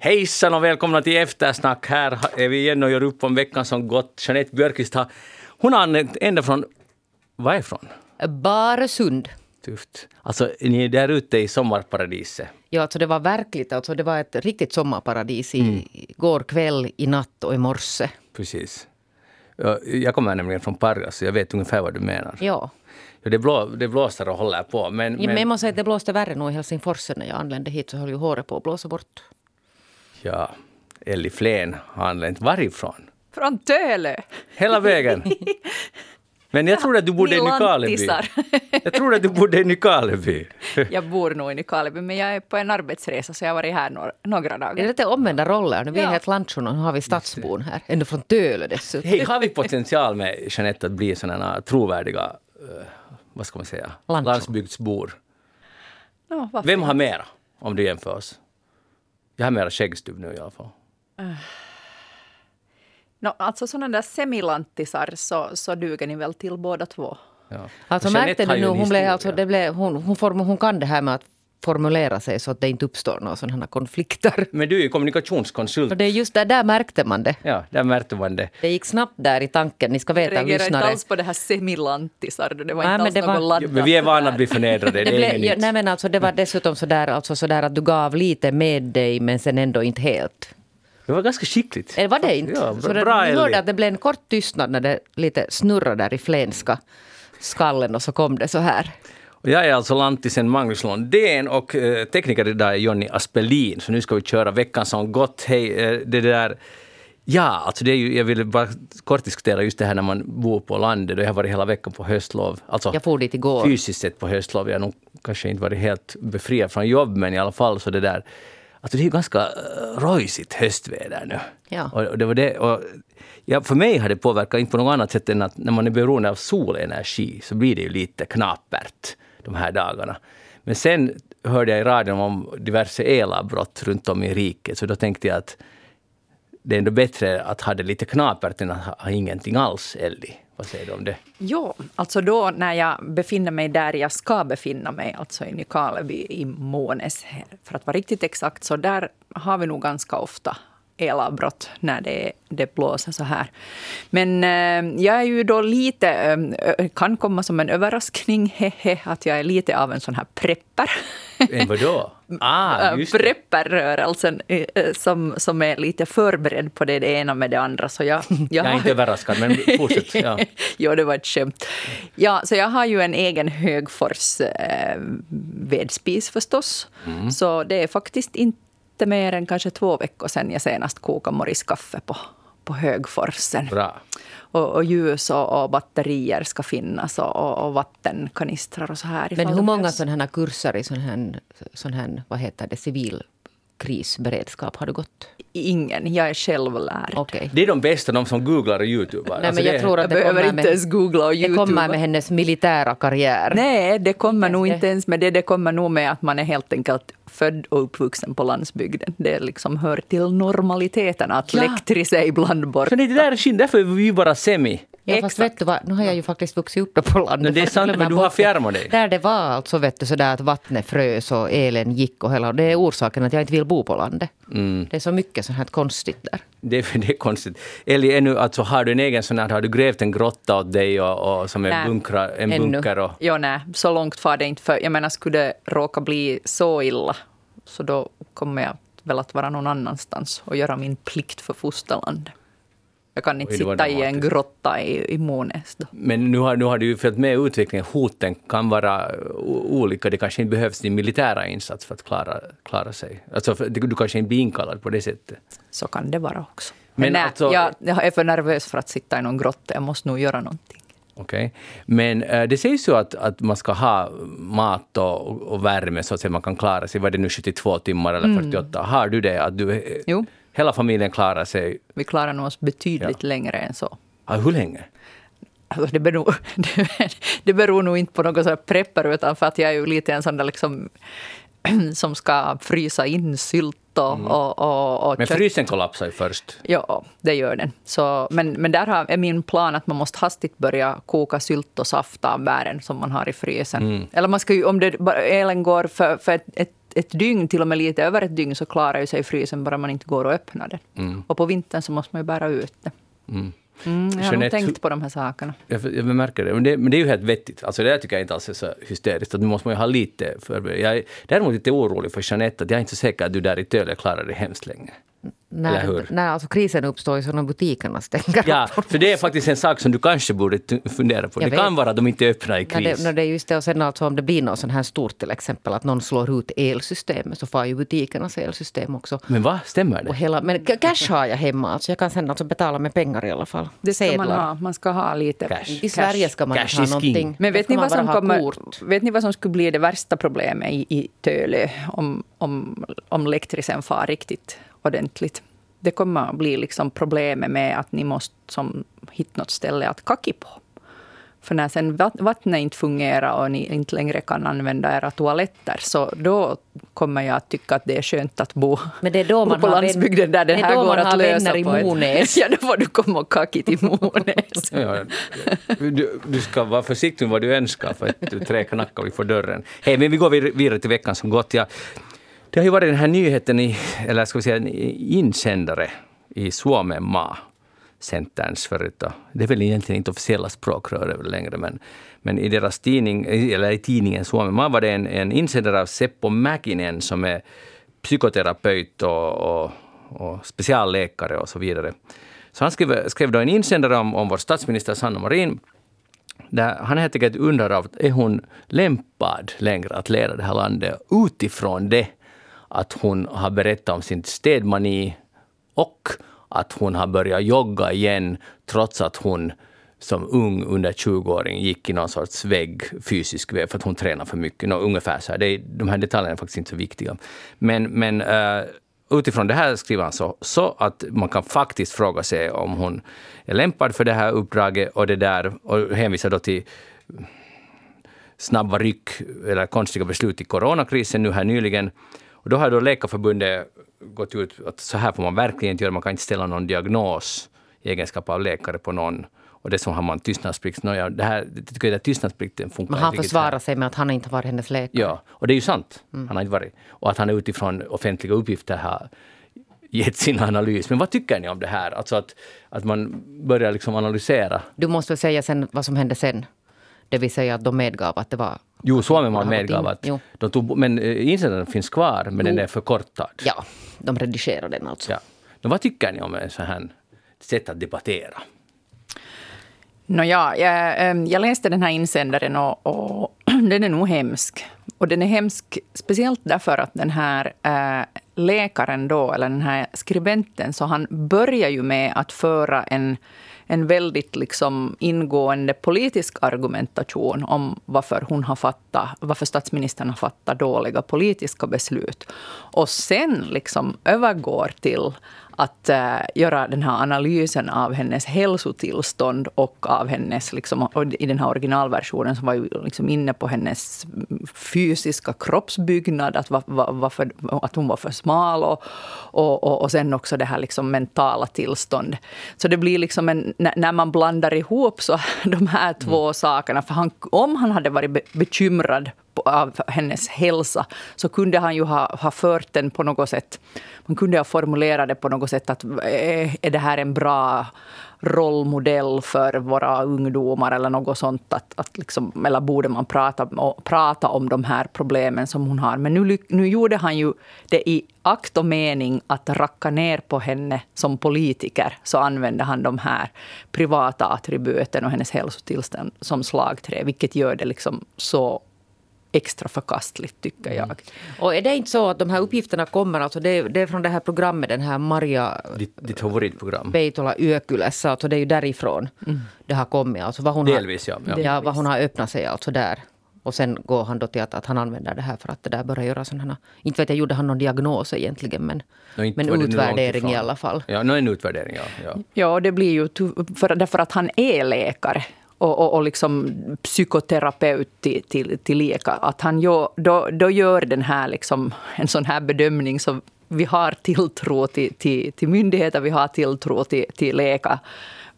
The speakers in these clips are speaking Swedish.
Hejsan och välkomna till Eftersnack. Här är vi igen och gör upp om veckan som gått. Jeanette Björkqvist har, hon har anlänt ända från, varifrån? Baresund. Tufft. Alltså, ni är där ute i sommarparadiset. Ja, alltså det var verkligt. Alltså det var ett riktigt sommarparadis i Mm. går kväll, i natt och i morse. Precis. Ja, Jag kommer nämligen från Pargas, så jag vet ungefär vad du menar. Ja. Ja, det, blå, det blåser och håller på. Men, Men, men men, måste säga att det blåste värre nog i Helsingfors när jag anlände hit så höll ju håret på att blåsa bort. Ja, Elli Flen har anlänt. Varifrån? Från Tölö. Hela vägen? Men jag tror att du bodde i Nykarleby. Jag tror att du bodde i Nykarleby. Jag bor nog i Nykarleby, men jag är på en arbetsresa så jag har varit här några, några Det är dagar. lite omvända roller. Nu vi är Ja. helt landsjon och nu har vi stadsbon här. Ändå från Tölö dessutom. Hej, har vi potential med Jeanette att bli sådana trovärdiga, eh, vad ska man säga, landsbygdsbor? No? Vem har mera, om du jämför oss? Jag har mera skäggstubb nu i alla fall. No, alltså sådana där semilantisar så, så duger ni väl till båda två. Ja. Alltså märkte du nu, hon, blev, alltså, det blev, hon, hon, form, hon kan det här med att formulera sig så att det inte uppstår några sådana här konflikter. Men du är ju kommunikationskonsult. Och det är just där, där märkte man det. Ja, där märkte man det. Det gick snabbt där i tanken. Ni ska Jag veta, reagerar inte lyssnare. alls på det här semilantisar. Det var Nej, inte men alls det något var- laddat. Men vi är vana att bli förnedrade, det Det, ja, nej, men alltså, det var dessutom sådär, alltså, sådär att du gav lite med dig men sen ändå inte helt. Det var ganska skickligt. Eller var det inte? Ja, så det, bra vi Elli. hörde att det blev en kort tystnad när det lite snurrade där i flenska skallen och så kom det så här. Och jag är alltså lantisen Magnus Lundén och eh, tekniker idag är Jonny Aspelin. Så nu ska vi köra veckan som gått. Hej, eh, det där... Ja, alltså det är ju, jag ville bara kort diskutera just det här när man bor på landet. Och jag har varit hela veckan på höstlov. Alltså Jag for dit igår. fysiskt sett på höstlov. Jag har nog kanske inte varit helt befriad från jobb, men i alla fall så det där... Alltså det är ju ganska uh, rojsigt höstväder nu. Ja. Och, och det var det, och, ja, för mig har det påverkat inte på något annat sätt än att när man är beroende av solenergi så blir det ju lite knapert de här dagarna. Men sen hörde jag i radion om diverse elavbrott runt om i riket, så då tänkte jag att det är ändå bättre att ha det lite knapert än att ha, ha ingenting alls, Elli. Vad säger du om det? Ja, alltså då när jag befinner mig där jag ska befinna mig, alltså i Nykarleby i Månes, för att vara riktigt exakt, så där har vi nog ganska ofta elavbrott när det, det blåser så här. Men eh, jag är ju då lite, eh, kan komma som en överraskning, hehe, att jag är lite av en sån här prepper. En vadå? Ah, just det. Prepperrörelsen eh, som, som är lite förberedd på det, det ena med det andra. Så jag, jag, Jag är inte överraskad, men fortsätt. Ja. jo, det var ett skämt. Ja, så jag har ju en egen Högfors vedspis förstås. Mm. Så det är faktiskt inte mer än kanske två veckor sedan jag senast kokade morriskaffe på, på Högforsen. Bra. Och, och ljus och, och batterier ska finnas och, och, och vattenkanistrar och så här. Men hur många sådana här kurser i sån här, sån här vad heter det, civil krisberedskap har du gått? Ingen, jag är självlärd. Okej. Det är de bästa, de som googlar och youtubar. Nej, Alltså men jag det- tror att Jag det behöver kommer inte ens googla och det kommer med hennes militära karriär. Nej, det kommer nog inte det. ens med det. Det kommer nog med att man är helt enkelt född och uppvuxen på landsbygden. Det liksom hör till normaliteten att Ja. läktri sig ibland bort. Så det där är därför är vi bara semi. Ja, fast Exakt. vet du vad, nu har jag ju faktiskt vuxit upp på landet. Det är Fast sant, men du har det. fjärmat dig. Där det var alltså vet du, sådär att vattnet frös och elen gick och hela. Det är orsaken att jag inte vill bo på landet. Mm. Det är så mycket sånt här konstigt där. Det, är- det är konstigt. Eller ännu, alltså, har du en egen sån här, har du grävt en grotta åt dig och, och som är Nej, bunkra, en ännu. bunker? Och, Jo, nej, så långt far det inte. För jag menar, skulle det råka bli så illa, så då kommer jag väl att vara någon annanstans och göra min plikt för fosterlandet. Jag kan inte sitta i en grotta i, i Månäs då. men nu har, nu har du ju följt med utvecklingen. Hoten kan vara olika. Det kanske inte behövs din militära insats för att klara, klara sig. Alltså, du kanske inte blir inkallad på det sättet. Så kan det vara också. Men Men, nej, alltså- jag, jag är för nervös för att sitta i någon grotta. Jag måste nog göra någonting. Okej. Men eh, det sägs ju att, att man ska ha mat och, och värme så att man kan klara sig. Var det nu 72 timmar eller 48? Har du det? Att du, Jo. Hela familjen klarar sig? Vi klarar nog oss betydligt längre än så. Ja, hur länge? Alltså det, beror, det, beror nog inte på något sådär prepper, utan för att jag är ju lite en sån där liksom som ska frysa in sylt och, och, och, och Men frysen kollapsar ju först. Ja, det gör den. Så, men, men där har, är min plan att man måste hastigt börja koka sylt och saft av bären som man har i frysen. Eller man ska ju, om det, bara- elen går för, för ett, ett, ett dygn, till och med lite över ett dygn, så klarar ju sig frysen bara man inte går och öppnar den. Mm. Och på vintern så måste man ju bära ut det. Mm. Mm, jag har nog Jeanette, tänkt på de här sakerna. Jag, jag märker det. Men, det. men det är ju helt vettigt. Alltså det där tycker jag inte alls är så hysteriskt. Att nu måste man ju ha lite förberedd. Jag är däremot lite orolig för Jeanette, att jag är inte så säker att du där i Töle klarar det hemskt länge. När, när alltså krisen uppstår så när butikerna stänger. Ja, för det är faktiskt en sak som du kanske borde fundera på. Jag det kan vet. vara att de inte är öppna i kris. det, när det är just det, och sen alltså om det blir något sånt här stort till exempel att någon slår ut elsystemet så får ju butikernas elsystem också. Men vad Stämmer Och det? hela, men ca- cash har jag hemma, alltså jag kan sen alltså betala med pengar i alla fall. Det ska man Sedlar. ha. Man ska ha lite Cash. I Sverige ska man Cash ha någonting. Men vet ni, man vad som kommer, vet ni vad som skulle bli det värsta problemet i, i Tölö om, om, om elektrisen far riktigt ordentligt? Det kommer att bli liksom problemet med att ni måste som, hitta något ställe att kacka på. För när sen vatt- vattnet inte fungerar och ni inte längre kan använda era toaletter, så då kommer jag att tycka att det är skönt att bo, Men det är då man på landsbygden där det det är här då går man att har lösa i ett- Monäs. Ja, då får du komma och kacka till Monäs. Ja, du, du ska vara försiktig med vad du önskar för att du tre knackar vi får dörren. Hej, men vi går vid- vidare till veckan som gått. Ja, det har ju varit den här nyheten, i, eller ska vi säga en insändare i Suomenmaa, Centerns förut. Det är väl egentligen inte officiella språkrör längre, men, men i deras tidning, eller i tidningen Suomenmaa var det en, en insändare av Seppo Mäkinen som är psykoterapeut och, och, och specialläkare och så vidare. Så han skrev, skrev då en insändare om, om vår statsminister Sanna Marin där han helt enkelt undrar av, är hon lämpad längre att leda det här landet utifrån det att hon har berättat om sin städmani och att hon har börjat jogga igen trots att hon som ung under 20-åring gick i någon sorts vägg, fysisk vägg, för att hon tränar för mycket. No, ungefär så här. Det är, de här detaljerna är faktiskt inte så viktiga. Men, men uh, utifrån det här skriver han så, så att man kan faktiskt fråga sig om hon är lämpad för det här uppdraget och det där och hänvisar då till snabba ryck eller konstiga beslut i coronakrisen nu här nyligen. Och då har då Läkarförbundet gått ut att så här får man verkligen inte göra. Man kan inte ställa någon diagnos i egenskap av läkare på någon. Och dessutom har man tystnadsplikt. Nåja, det här, jag tycker att tystnadsplikten funkar Men han försvarar sig med att han inte varit hennes läkare. Ja, och det är ju sant. Han har inte varit. Och att han utifrån offentliga uppgifter har gett sin analys. Men vad tycker ni om det här? Alltså att, att man börjar liksom analysera. Du måste säga sen vad som hände sen. Det vill säga att de medgav att det var... Jo, gått medgav att Jo. de tog, men eh, insändaren finns kvar, men den är förkortad. Ja, de redigerade den alltså. Ja. Men vad tycker ni om en sån här sätt att debattera? Nåja, jag, ehm, jag läste den här insändaren och, och den är nog hemsk. Och den är hemsk speciellt därför att den här äh, läkaren då, eller den här skribenten, så han börjar ju med att föra en, en väldigt liksom ingående politisk argumentation om varför hon har fattat, varför statsministern har fattat dåliga politiska beslut. Och sen liksom övergår till att äh, göra den här analysen av hennes hälsotillstånd och av hennes, liksom, och i den här originalversionen så var ju liksom inne på hennes fysiska kroppsbyggnad, att, va, va, varför, att hon var för smal och, och, och, och sen också det här liksom mentala tillstånd. Så det blir liksom en, när man blandar ihop så de här två sakerna, för han, om han hade varit be, bekymrad av hennes hälsa så kunde han ju ha, ha fört den på något sätt. Man kunde ha formulerat det på något sätt att eh, är, det här en bra rollmodell för våra ungdomar eller något sånt. Att, att liksom, eller borde man prata, prata om de här problemen som hon har. Men nu, nu gjorde han ju det i akt och mening att racka ner på henne som politiker. Så använde han de här privata attributen och hennes hälsotillstånd som slagträ. Vilket gör det liksom så extra förkastligt, tycker jag. Och är det inte så att de här uppgifterna kommer, alltså det, det är från det här programmet, den här Maria Ditt, ditt favoritprogram? Peitola Yökylässä, alltså det är ju därifrån det har kommit. Alltså vad hon Delvis, ja. har, ja. ja. vad hon har öppnat sig alltså där. Och sen går han då till att, att han använder det här för att det där börjar göra sådana... Inte vet jag, gjorde han någon diagnos egentligen men, inte men utvärdering i alla fall. Ja, nå, en utvärdering, ja. ja. Ja, och det blir ju för, därför att han är läkare och, och, och liksom psykoterapeut till, till, till lika. Att han gör, då, då gör den här liksom, en sån här bedömning så vi har tilltro till, till, till myndigheter, vi har tilltro till, till läkare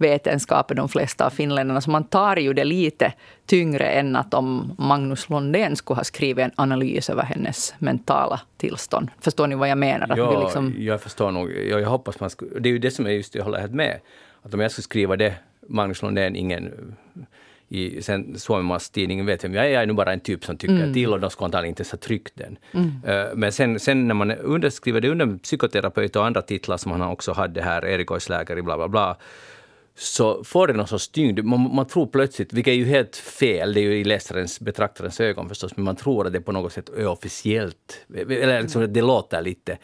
vetenskap är de flesta av finländarna. Så man tar ju det lite tyngre än att om Magnus Lundén skulle ha skrivit en analys över hennes mentala tillstånd. Förstår ni vad jag menar? Att ja, liksom... jag förstår nog. Jag, jag hoppas man skulle, det är ju det som är just, jag håller helt med. Att om jag skulle skriva det, Magnus Lundén, ingen i sen Suomenmaas tidningen vet jag är, jag är nu bara en typ som tycker mm. till och de skulle antagligen inte ha tryckt den. Mm. Uh, men sen, sen när man underskriver det under psykoterapeut och andra titlar som han också hade här, Erik Oisläkare, bla bla bla, så får det någon sorts tyngd. Man, man, tror plötsligt, vilket är ju helt fel, det är ju i läsarens, betraktarens ögon förstås, men man tror att det på något sätt är officiellt. Eller liksom, det låter lite.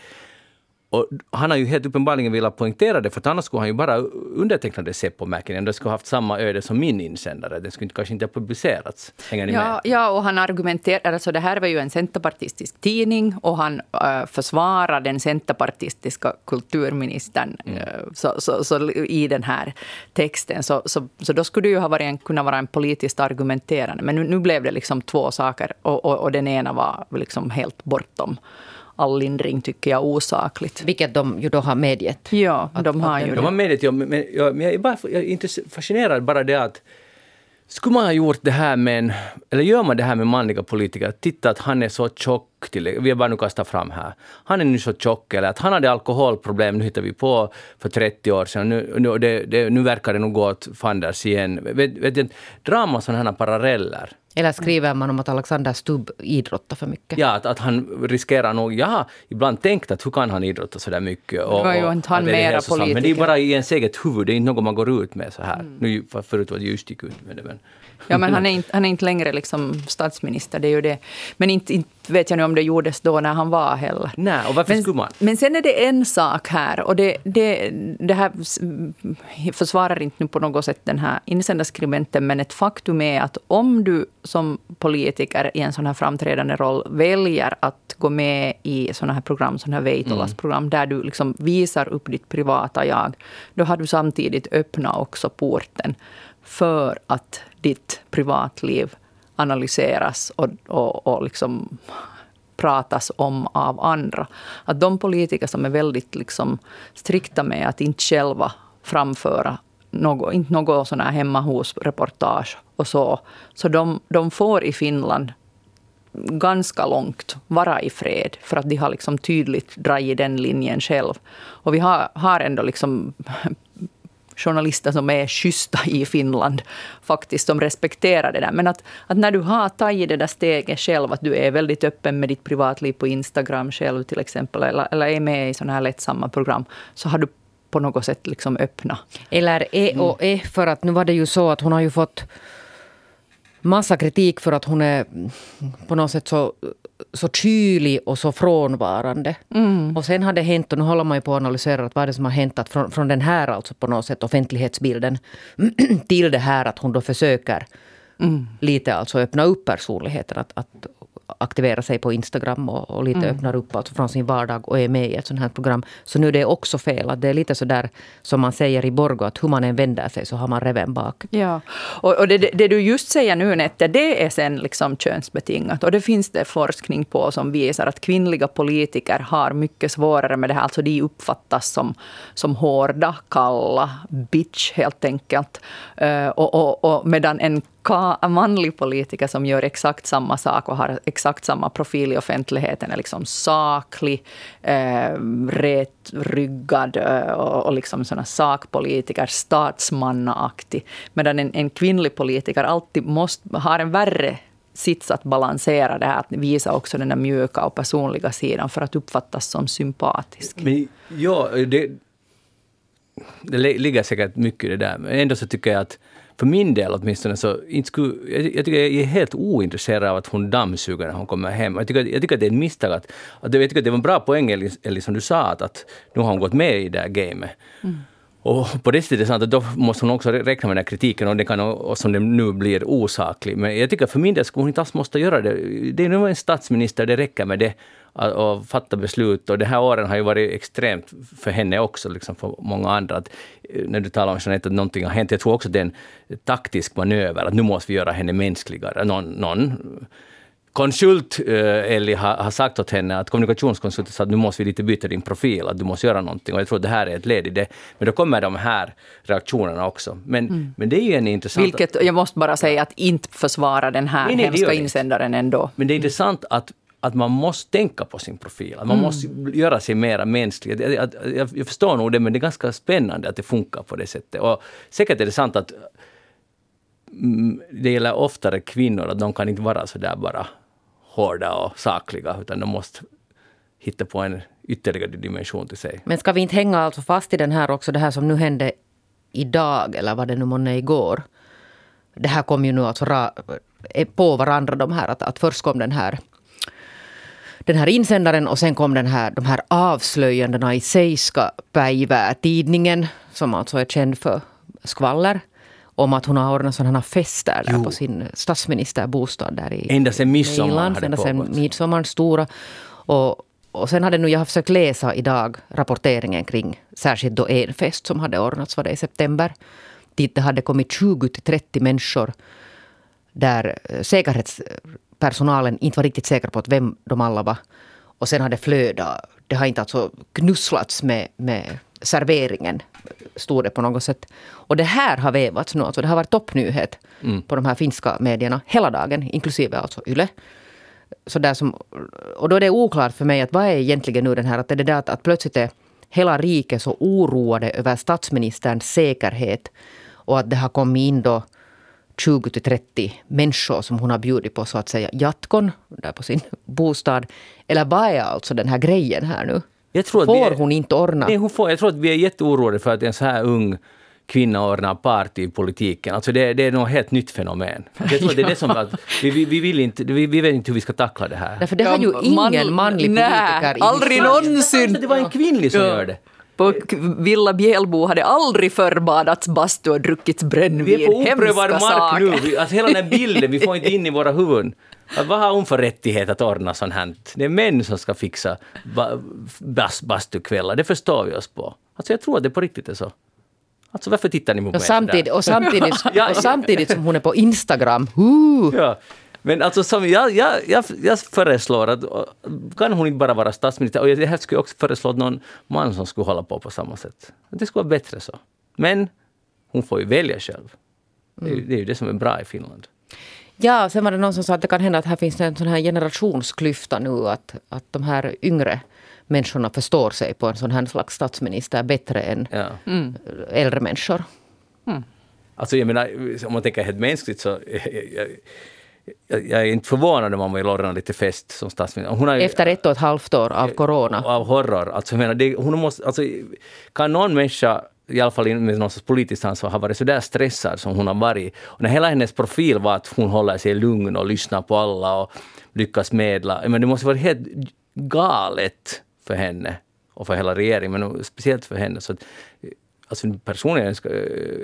Och han har ju helt uppenbarligen velat poängtera det, för annars skulle han ju bara underteckna det Seppo-märken. Det skulle ha haft samma öde som min insändare. Den skulle kanske inte ha publicerats. Hänger ni ja, med? Ja, och han argumenterar, alltså det här var ju en centerpartistisk tidning och han äh, försvarar den centerpartistiska kulturministern mm. äh, så, så, så, i den här texten. Så, så, så då skulle det ju ha varit en, kunna vara en politiskt argumenterande. Men nu, nu blev det liksom två saker och, och, och den ena var liksom helt bortom all lindring tycker jag osakligt. Vilket de ju då har medgett. Ja, att, de har ju det. De har medgett, ja, men, ja, men jag är, bara, jag är inte fascinerad bara det att skulle man ha gjort det här med en, eller gör man det här med manliga politiker, titta att han är så tjock, till, vi har bara nu kastat fram här, han är nu så tjock, eller att han hade alkoholproblem, nu hittar vi på för 30 år sedan, nu, nu, det, det, nu verkar det nog gå åt fanders igen. Vet, vet, drar man sådana här paralleller? Eller skriver man om att Alexander Stubb idrottar för mycket? Ja, att, att han riskerar nog... Jag har ibland tänkt att hur kan han idrotta så där mycket? Och, det var ju inte han mera politiker. Men det är bara i ens eget huvud, det är inte något man går ut med så här. Mm. Nu, förut var det just gick ut med det, men... Ja, men han är inte, han är inte längre liksom statsminister, det är ju det. Men inte, inte vet jag nu om det gjordes då när han var heller. Nej, och varför men, skulle man? Men sen är det en sak här, och det, det, det här försvarar inte nu på något sätt den här insändarskribenten, men ett faktum är att om du som politiker i en sån här framträdande roll väljer att gå med i såna här program, såna här Veitolas program, mm. där du liksom visar upp ditt privata jag, då har du samtidigt öppnat också porten för att ditt privatliv analyseras och, och, och liksom pratas om av andra. Att de politiker som är väldigt liksom strikta med att inte själva framföra något, inte något sån här hemma hos-reportage och så, så de, de får i Finland ganska långt vara i fred, för att de har liksom tydligt dragit den linjen själv. Och vi har, har ändå liksom journalister som är schyssta i Finland, faktiskt, som respekterar det där. Men att, att när du har tagit det där steget själv, att du är väldigt öppen med ditt privatliv på Instagram själv till exempel, eller, eller är med i sådana här lättsamma program, så har du på något sätt liksom öppna. Eller E och E, för att nu var det ju så att hon har ju fått massa kritik för att hon är på något sätt så så kylig och så frånvarande. Mm. Och sen har det hänt, och nu håller man ju på att analysera vad det som har hänt att från, från den här alltså på något sätt offentlighetsbilden till det här att hon då försöker mm. lite alltså öppna upp personligheten. Att, att aktivera sig på Instagram och, och lite mm. öppnar upp alltså från sin vardag och är med i ett sånt här program. Så nu är det också fel. Att det är lite så där som man säger i Borgo, att hur man än vänder sig så har man reven bak. Ja, och, och det, det, du just säger nu Nette, det är sen liksom könsbetingat. Och det finns det forskning på som visar att kvinnliga politiker har mycket svårare med det här. Alltså de uppfattas som, som hårda, kalla, bitch helt enkelt. Uh, och, och, och medan en manlig politiker som gör exakt samma sak och har exakt samma profil i offentligheten är liksom saklig, eh, rätryggad eh, och, och liksom såna sakpolitiker, statsmannaaktig. Medan en, en kvinnlig politiker alltid måste, har en värre sits att balansera det här, att visa också den där mjuka och personliga sidan för att uppfattas som sympatisk. Men, ja, det, det ligger säkert mycket i det där, men ändå så tycker jag att för min del åtminstone, så inte skulle, jag, jag tycker jag är helt ointresserad av att hon dammsuger när hon kommer hem. Jag tycker, jag tycker att det är ett misstag. Att, att jag tycker att det var en bra poäng, eller som du sa, att, att nu har hon gått med i det här gamet. Mm. Och på det sättet är det sant att då måste hon också räkna med den här kritiken och, det kan, och som det nu blir osaklig. Men jag tycker för min del skulle hon inte alls måste göra det. Det är nu en statsminister, det räcker med det att fatta beslut. Och de här åren har ju varit extremt för henne också, liksom för många andra. Att, eh, när du talar om Jeanette, att någonting har hänt. Jag tror också det är en taktisk manöver, att nu måste vi göra henne mänskligare. Någon, någon konsult eh, Elli har, har sagt åt henne att kommunikationskonsulten sa att nu måste vi lite byta din profil, att du måste göra någonting. Och jag tror att det här är ett led i det. Men då kommer de här reaktionerna också. Men, mm. men det är ju en intressant... Vilket, jag måste bara säga att inte försvara den här nej, nej, hemska insändaren ändå. Men det är intressant att att man måste tänka på sin profil, att man mm. måste göra sig mer mänsklig. Jag, jag, jag, jag, förstår nog det, men det är ganska spännande att det funkar på det sättet. Och säkert är det sant att mm, det gäller oftare kvinnor, att de kan inte vara så där bara hårda och sakliga, utan de måste hitta på en ytterligare dimension till sig. Men ska vi inte hänga alltså fast i den här också, det här som nu hände idag, eller vad det nu månne igår. Det här kom ju nu alltså på varandra de här, att, att först kom den här den här insändaren och sen kom den här, de här avslöjandena i Seiska Päivää-tidningen, som alltså är känd för skvaller om att hon har ordnat sådana fester där på sin statsministerbostad där i Ända sen midsommar Ända sen midsommar, stora. Och, och sen hade nu, jag har försökt läsa idag rapporteringen kring särskilt då en fest som hade ordnats var det i september. Dit det hade kommit 20 till 30 människor där säkerhetspersonalen inte var riktigt säker på att vem de alla var. Och sen har det flödat. Det har inte alltså knusslats med, med serveringen, stod det på något sätt. Och det här har vevats nu. Alltså det har varit toppnyhet mm. på de här finska medierna hela dagen, inklusive alltså YLE. Så där som, och då är det oklart för mig att vad är egentligen nu den här, att det är det där att, att plötsligt är hela riket så oroade över statsministerns säkerhet. Och att det har kommit in då 20 till 30 människor som hon har bjudit på så att säga jatkon där på sin bostad. Eller vad är alltså den här grejen här nu? Får är, hon inte ordna? Nej, hon får, jag tror att vi är jätteoroade för att en så här ung kvinna ordnar party i politiken. Alltså det, det är något helt nytt fenomen. Jag tror det är det som att vi, vi, vi, vill inte, vi, vi vet inte hur vi ska tackla det här. Därför det har ju ingen manlig politiker nej, aldrig någonsin! Alltså, det var en kvinnlig som ja. gör det. På Villa Bjälbo hade aldrig förbadats bastu och druckits brännvin. Vi är på oprövad mark nu. Alltså hela den här bilden, vi får inte in i våra huvuden. Vad har hon för rättighet att ordna sånt här? Det är män som ska fixa bas, bastukvällar, det förstår vi oss på. Alltså jag tror att det på riktigt är så. Alltså varför tittar ni på mig samtidigt, och, samtidigt, och samtidigt som hon är på Instagram. Uh. Ja. Men alltså som jag, jag, jag, jag föreslår att kan hon inte bara vara statsminister? Och jag skulle också föreslå att någon man som skulle hålla på på samma sätt. Det skulle vara bättre så. Men hon får ju välja själv. Det är, det är ju det som är bra i Finland. Ja, sen var det någon som sa att det kan hända att här finns en sån här generationsklyfta nu. Att, att de här yngre människorna förstår sig på en sån här slags statsminister bättre än ja. Mm. äldre människor. Mm. Alltså jag menar, om man tänker helt mänskligt så jag, jag, jag är inte förvånad om man vill ordna lite fest som statsminister. Hon har, Efter ett och ett halvt år av corona. Av horror. Alltså, jag menar, det, hon måste, alltså, kan någon människa i alla fall med någon sorts politiskt ansvar, har varit så där stressad som hon har varit. Och när hela hennes profil var att hon håller sig lugn och lyssnar på alla och lyckas medla. Men det måste vara helt galet för henne och för hela regeringen, men speciellt för henne. Så Alltså personligen, ska,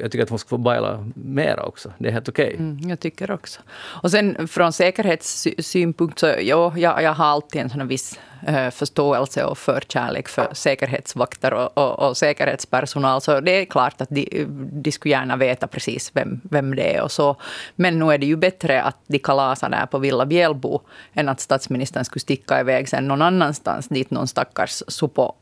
jag tycker att hon ska få baila mera också. Det är helt okej. Okay. Mm, jag tycker också. Och sen från säkerhetssynpunkt så ja, jag, jag har alltid en sån viss eh, förståelse och förkärlek för säkerhetsvakter och, och, och, säkerhetspersonal. Så det är klart att de, de skulle gärna veta precis vem, vem det är och så. Men nu är det ju bättre att de kalasar där på Villa Bjälbo än att statsministern skulle sticka iväg sen någon annanstans dit någon stackars supo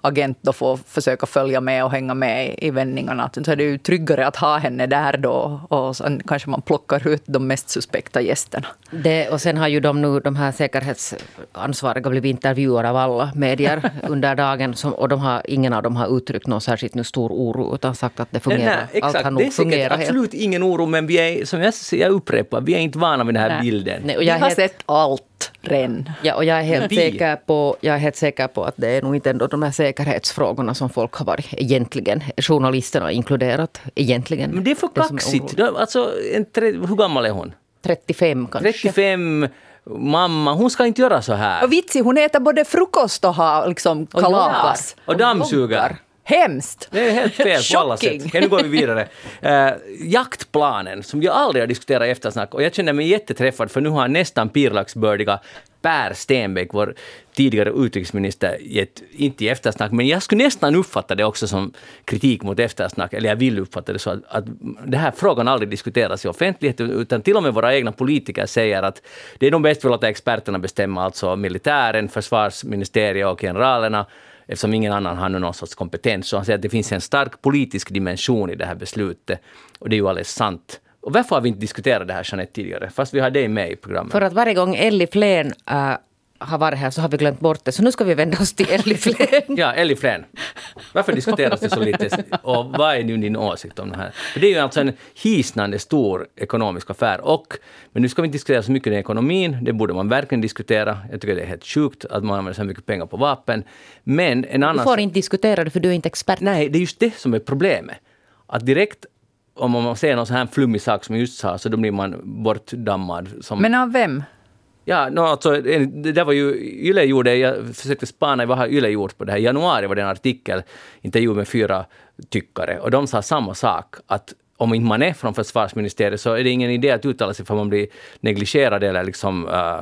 agent då får försöka följa med och hänga med i vändningarna. Så är det ju tryggare att ha henne där då och sen kanske man plockar ut de mest suspekta gästerna. Det, och sen har ju de nu, de här säkerhetsansvariga blivit intervjuade av alla medier under dagen som, och de har, ingen av dem har uttryckt någon särskilt nu stor oro utan sagt att det fungerar. Nej, nej. Allt har nog det är säkert absolut ingen oro men vi är, som jag, jag upprepar, vi är inte vana vid den här nej. bilden. Nej, och jag vi har helt... sett allt ren. Ja, och jag är, helt säker på, jag är helt säker på att det är nog inte ändå de här säkerhetsfrågorna som folk har varit egentligen, journalisterna inkluderat, egentligen. Men det är för kaxigt. Alltså, hur gammal är hon? 35 kanske. 35 mamma, hon ska inte göra så här. Och vitsig, hon äter både frukost och har liksom kalas. Och, och dammsuger. Hemskt! Det är helt fel på alla sätt. Nu går vi vidare. Uh, jaktplanen, som jag aldrig har diskuterat i eftersnack, och jag känner mig jätteträffad för nu har nästan pirlaxbördiga Per Stenbeck, vår tidigare utrikesminister, gett, inte i eftersnack, men jag skulle nästan uppfatta det också som kritik mot eftersnack, eller jag vill uppfatta det så att, att den här frågan aldrig diskuteras i offentligheten, utan till och med våra egna politiker säger att det är nog bäst att låta experterna bestämma, alltså militären, försvarsministeriet och generalerna, eftersom ingen annan har någon sorts kompetens. Så han säger att det finns en stark politisk dimension i det här beslutet. Och det är ju alldeles sant. Och varför har vi inte diskuterat det här, Jeanette, tidigare? Fast vi har dig med i programmet. För att varje gång Elli Flen äh, har varit här så har vi glömt bort det. Så nu ska vi vända oss till Elli Flen. ja, Elli Flen. Varför diskuteras det så lite? Och vad är nu din åsikt om det här? För det är ju alltså en hisnande stor ekonomisk affär. Och, men nu ska vi inte diskutera så mycket om ekonomin. Det borde man verkligen diskutera. Jag tycker det är helt sjukt att man använder så mycket pengar på vapen. Men en annan... Du får inte diskutera det för du är inte expert. Nej, det är just det som är problemet. Att direkt om man ser någon sån här flummig sak som jag just sa, så då blir man bortdammad. Som... Men av vem? Ja, no, alltså, det där var ju Yle gjorde, jag försökte spana vad har Yle gjort på det här. I januari var det en artikel, intervju med fyra tyckare, och de sa samma sak, att om inte man är från försvarsministeriet så är det ingen idé att uttala sig för man blir negligerad eller liksom... Uh,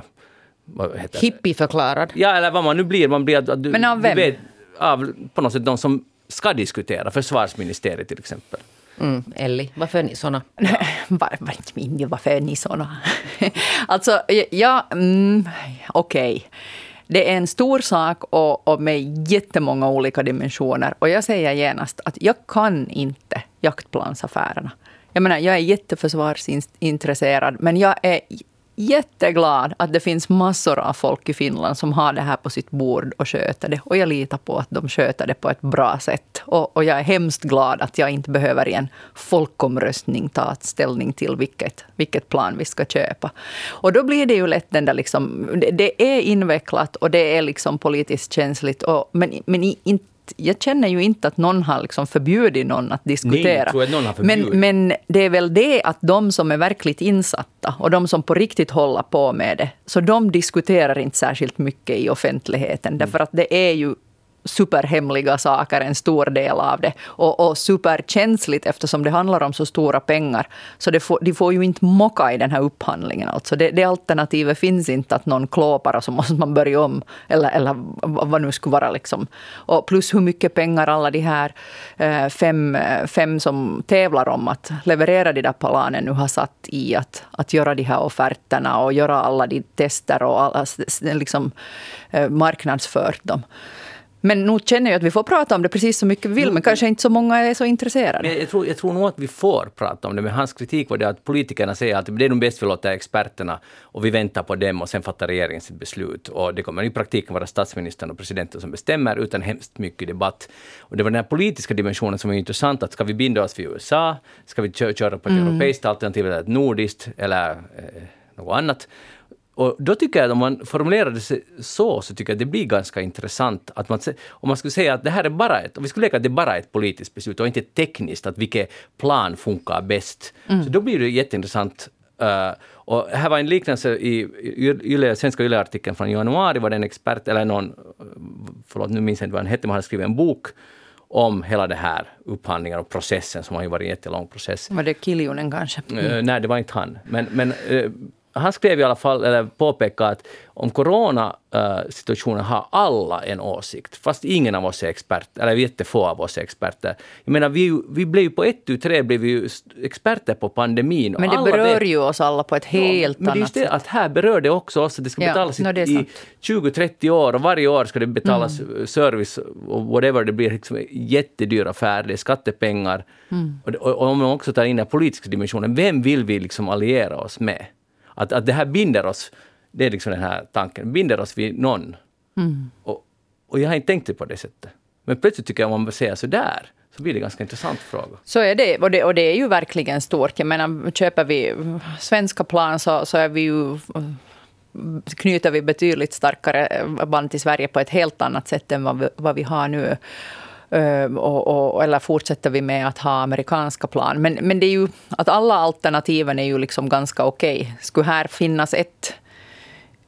Hippieförklarad. Ja, eller vad man nu blir. Man blir du, Men av vem? Vet, av på något sätt de som ska diskutera, försvarsministeriet till exempel. Mm, Elli, varför är ni såna? Var, var, varför är ni såna? alltså, ja, mm, okej. Okay. Det är en stor sak och, och med jättemånga olika dimensioner. Och jag säger genast att jag kan inte jaktplansaffärerna. Jag menar, jag är jätteförsvarsintresserad, men jag är jätteglad att det finns massor av folk i Finland som har det här på sitt bord och sköter det. Och jag litar på att de sköter det på ett bra sätt. Och, och jag är hemskt glad att jag inte behöver i en folkomröstning ta ställning till vilket, vilket plan vi ska köpa. Och då blir det ju lätt den där liksom, det, det är invecklat och det är liksom politiskt känsligt. Och, men men inte jag känner ju inte att någon har liksom förbjudit någon att diskutera. Nej, någon men, men det är väl det att de som är verkligt insatta och de som på riktigt håller på med det, så de diskuterar inte särskilt mycket i offentligheten. Mm. Därför att det är ju superhemliga saker, en stor del av det. Och, och superkänsligt eftersom det handlar om så stora pengar. Så det får, de får ju inte mocka i den här upphandlingen. Alltså det, det alternativet finns inte att någon klåpar och så måste man börja om. Eller, eller vad nu skulle vara. Liksom. Och plus hur mycket pengar alla de här eh, fem, eh, fem som tävlar om att leverera de där planen nu har satt i att, att göra de här offerterna och göra alla de tester och alla, liksom, eh, marknadsfört dem. Men nog känner jag att vi får prata om det precis så mycket vi vill, men kanske inte så många är så intresserade. Jag, jag, tror, jag tror nog att vi får prata om det, men hans kritik var det att politikerna säger att det är nog bäst vi låter experterna och vi väntar på dem och sen fattar regeringen sitt beslut. Och det kommer i praktiken vara statsministern och presidenten som bestämmer utan hemskt mycket debatt. Och det var den här politiska dimensionen som är intressant, att ska vi binda oss vid USA? Ska vi köra på ett mm. europeiskt alternativ eller ett nordiskt eller eh, något annat? Och då tycker jag att om man formulerar det så, så tycker jag att det blir ganska intressant. Att man, om man skulle säga att det här är bara ett, om vi skulle leka att det är bara ett politiskt beslut och inte tekniskt, att vilket plan funkar bäst. Mm. Så då blir det jätteintressant. Uh, och här var en liknelse i Yle, svenska Yle-artikeln från januari, var det en expert, eller någon, förlåt nu minns jag inte vad han hette, men han hade skrivit en bok om hela det här upphandlingen och processen som har ju varit en jättelång process. Var det Kiljunen kanske? Mm. Uh, nej, det var inte han. Men, men uh, han skrev i alla fall, eller påpekade att om coronasituationen har alla en åsikt, fast ingen av oss är expert, eller jättefå av oss är experter. Jag menar, vi, vi blev ju på ett tu tre blev vi experter på pandemin. Men det berör vet, ju oss alla på ett helt ja, annat sätt. Men det är just det, att här berör det också oss. Det ska betalas ja, i 20-30 år och varje år ska det betalas mm. service och whatever. Det blir liksom jättedyr affär, det är skattepengar. Mm. Och, och, och om man också tar in den politiska dimensionen, vem vill vi liksom alliera oss med? Att, att det här binder oss, det är liksom den här tanken, binder oss vid någon. Mm. Och, och jag har inte tänkt det på det sättet. Men plötsligt tycker jag om man säger sådär, så blir det en ganska intressant fråga. Så är det, och det, och det är ju verkligen stort. Jag menar, köper vi svenska plan så, så är vi ju knyter vi betydligt starkare band till Sverige på ett helt annat sätt än vad vi, vad vi har nu. Ehm, och, och, eller fortsätter vi med att ha amerikanska plan? Men, men det är ju att alla alternativen är ju liksom ganska okej. Okay. Skulle här finnas ett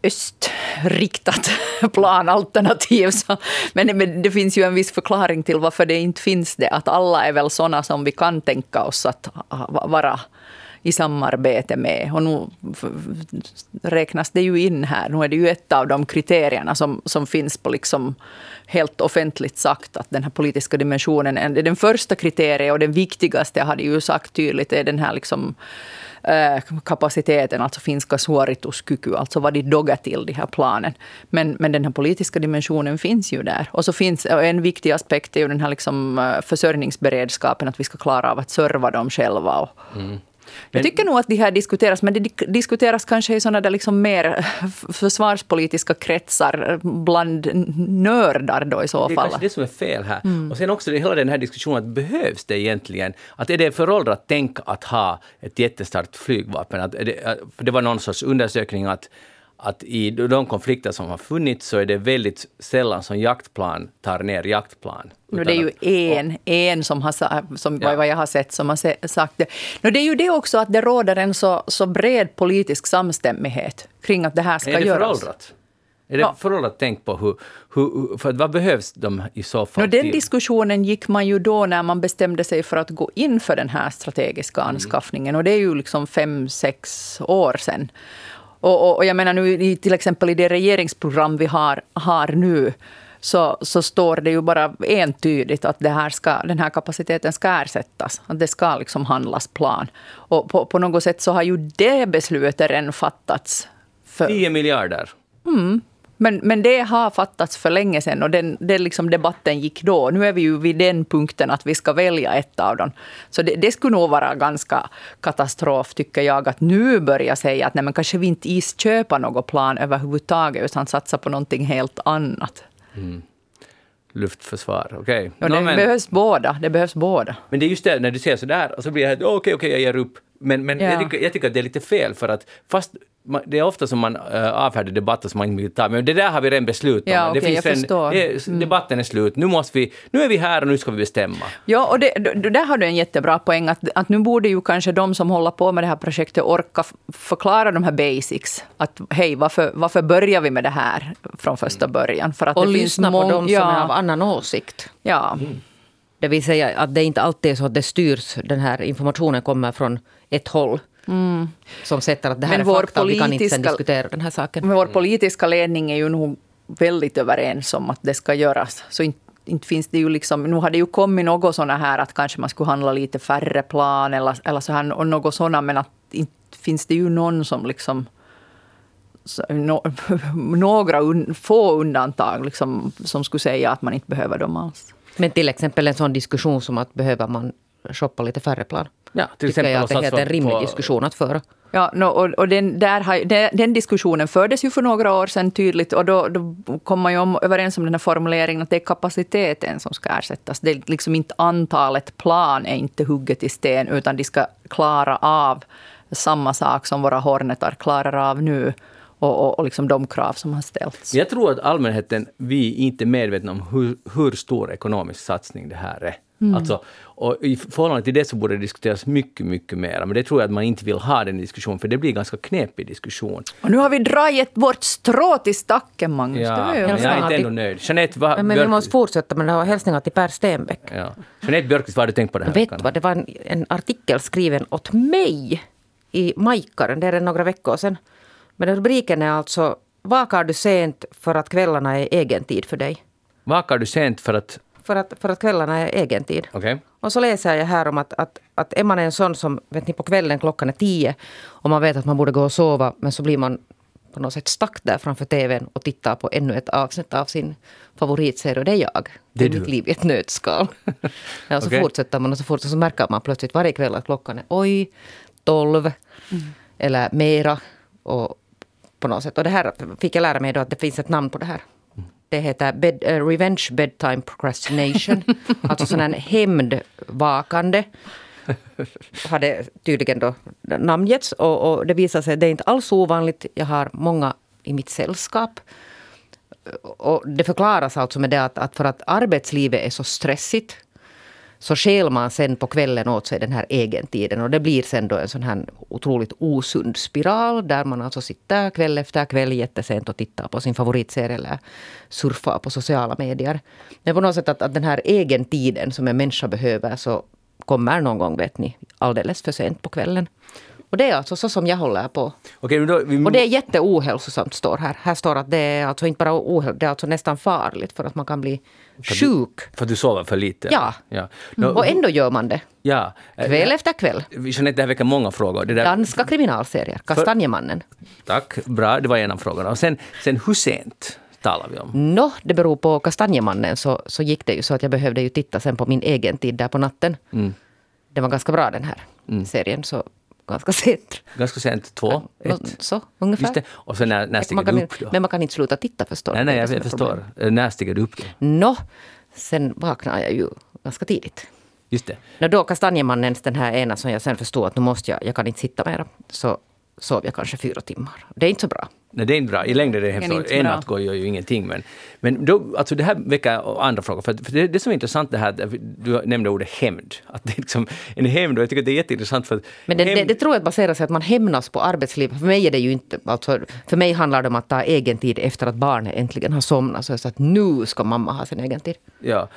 östriktat planalternativ. Så, men, men det finns ju en viss förklaring till varför det inte finns det. Att alla är väl såna som vi kan tänka oss att vara i samarbete med. Och nu räknas det ju in här. Nu är det ju ett av de kriterierna som, som finns på liksom helt offentligt sagt att den här politiska dimensionen är den första kriteriet och den viktigaste, jag hade ju sagt tydligt, är den här liksom eh, kapaciteten, alltså finska suorituskyky, alltså vad de doggar till de här planen. Men, men den här politiska dimensionen finns ju där. Och så finns en viktig aspekt är ju den här liksom eh, försörjningsberedskapen, att vi ska klara av att serva dem själva. Och, mm. Jag tycker nog att det här diskuteras, men det diskuteras kanske i sådana där liksom mer försvarspolitiska kretsar bland nördar då i så fall. Det är kanske det som är fel här. Mm. Och sen också hela den här diskussionen, att behövs det egentligen? Att är det föråldrat tänk att ha ett jättestarkt flygvapen? Att det, det var någon sorts undersökning att att i de konflikter som har funnits så är det väldigt sällan som jaktplan tar ner jaktplan. No, det är ju en, en som, har, som ja. vad jag har sett som har sagt det. No, det är ju det också att det råder en så, så bred politisk samstämmighet kring att det här ska göras. Är det göras. föråldrat? Är det ja. föråldrat tänk på hur, hur, för vad behövs de i så fall? No, den diskussionen gick man ju då när man bestämde sig för att gå in för den här strategiska mm. anskaffningen. Och det är ju liksom fem, sex år sedan. Och, och, och, jag menar nu till exempel i det regeringsprogram vi har, har nu så, så står det ju bara entydigt att det här ska, den här kapaciteten ska ersättas. Att det ska liksom handlas plan. Och på, på något sätt så har ju det beslutet redan fattats. För, 10 miljarder. Mm, men, men det har fattats för länge sedan och den, den liksom debatten gick då. Nu är vi ju vid den punkten att vi ska välja ett av dem. Så det, det skulle nog vara ganska katastrof, tycker jag, att nu börja säga att nej, men kanske vi inte is köpa något plan överhuvudtaget, utan satsa på någonting helt annat. Mm. Luftförsvar, okej. Okay. Ja, det men, behövs båda. Det behövs båda. Men det är just det, när du säger sådär, och så blir det okej, okay, okej, okay, jag ger upp. Men, men ja. jag, tycker, jag tycker att det är lite fel, för att fast det är ofta som man äh, avfärdar debatter som man inte vill ta, men det där har vi redan beslutat ja, om. Det okay, finns en, det, mm. Debatten är slut, nu, måste vi, nu är vi här och nu ska vi bestämma. Ja, och det, det, där har du en jättebra poäng, att, att nu borde ju kanske de som håller på med det här projektet orka förklara de här basics. Att hej, varför, varför börjar vi med det här från första mm. början? För att och det lyssna på de som ja. är av annan åsikt. Ja. Mm. Det vill säga att det inte alltid är så att det styrs, den här informationen kommer från ett håll. Mm. Som sätter att det här men är fakta vi kan inte sen diskutera den här saken. Men vår politiska ledning är ju nog väldigt överens om att det ska göras. Så inte, inte finns det ju liksom, nu har det ju kommit något sådana här att kanske man skulle handla lite färre plan eller, eller så här, något sådana, men att inte finns det ju någon som liksom no, några un, få undantag liksom, som skulle säga att man inte behöver dem alls. Men till exempel en sån diskussion som att behöver man shoppa lite färre plan? Ja, till exempel jag att det är en rimlig på... diskussion att föra. Ja, no, och, och den, där har, den, den, diskussionen fördes ju för några år sedan tydligt och då, då kom man ju om, överens om den här formuleringen att det är kapaciteten som ska ersättas. Det är liksom inte antalet plan är inte hugget i sten utan de ska klara av samma sak som våra Hornetar klarar av nu och, och, och liksom de krav som har ställts. Jag tror att allmänheten, vi är inte medvetna om hur, hur stor ekonomisk satsning det här är. Mm. Alltså, och I förhållande till det så borde det diskuteras mycket, mycket mer. Men det tror jag att man inte vill ha den diskussionen, för det blir en ganska knepig diskussion. Och nu har vi dragit vårt strå till stacken, Magnus. Ja, men jag är inte ännu nöjd. Jeanette, vad, men Björk... vi måste fortsätta med det här. Hälsningar till Per Stenbeck. Ja. Jeanette Björkqvist, vad har du tänkt på det här? Vet vad, det var en, en artikel skriven åt mig i Majkaren, det är några veckor sedan. Men rubriken är alltså Vakar du sent för att kvällarna är egen tid för dig? Vakar du sent för att för att, för att kvällarna är egen tid. Okay. Och så läser jag här om att, att, att är man en sån som vet ni, på kvällen klockan är tio och man vet att man borde gå och sova men så blir man på något sätt stack där framför tvn och tittar på ännu ett avsnitt av sin favoritserie. Och det är jag. Det är, är mitt liv i ett nötskal. ja, så okay. fortsätter man och så fortsätter så märker man plötsligt varje kväll att klockan är oj, tolv mm. eller mera. Och på något sätt. Och det här fick jag lära mig då att det finns ett namn på det här. Det heter bed, uh, Revenge Bedtime Procrastination. alltså sån här hämndvakande. Hade tydligen då namngetts. Och, och det visar sig att det är inte alls ovanligt. Jag har många i mitt sällskap. Och det förklaras alltså med det att, att för att arbetslivet är så stressigt så skäl man sen på kvällen åt sig den här egentiden. Och det blir sen då en sån här otroligt osund spiral där man alltså sitter kväll efter kväll jättesent och tittar på sin favoritserie eller surfar på sociala medier. Men på något sätt att, att den här egentiden som en människa behöver så kommer någon gång, vet ni, alldeles för sent på kvällen. Och det är alltså så som jag håller på. Okej, då, vi, Och det är jätteohälsosamt står här. Här står att det är alltså inte bara ohäl, det är alltså nästan farligt för att man kan bli sjuk. För att du sover för lite? Ja. ja. Nå, Och ändå gör man det. ja. Kväll efter kväll. Jeanette, det här väcker många frågor. Det där, Danska kriminalserier. Kastanjemannen. Tack, bra, det var en av frågorna. Och sen, sen hur sent talar vi om? Nå, det beror på Kastanjemannen så, så gick det ju så att jag behövde ju titta sen på min egen tid där på natten. Mm. Den var ganska bra den här serien, så ganska sent. Ganska sent, två, Nå, ett? Så, ungefär. Just det. Och sen när, när stiger du upp då? men man kan inte sluta titta förstår Nej, nej, jag, jag förstår. När stiger du upp då? Nå, sen vaknade jag ju ganska tidigt. Just det. När då Kastanjemannens, den här ena som jag sen förstod att nu måste jag, jag kan inte sitta mera, så sov jag kanske fyra timmar. Det är inte så bra. Nej, det är inte bra. I längden är det Det är hemskt. En natt går ju ingenting. Men, men då, alltså det här väcker andra frågor. För, för det, det som är intressant det här, du nämnde ordet hämnd. Att det är liksom en hämnd och jag tycker det är jätteintressant för Men det, det, hämnd- det tror jag baserar sig att man hämnas på arbetslivet. För mig är det ju inte, alltså, för mig handlar det om att ta egen tid efter att barnet äntligen har somnat. Så att nu ska mamma ha sin egen tid. Ja.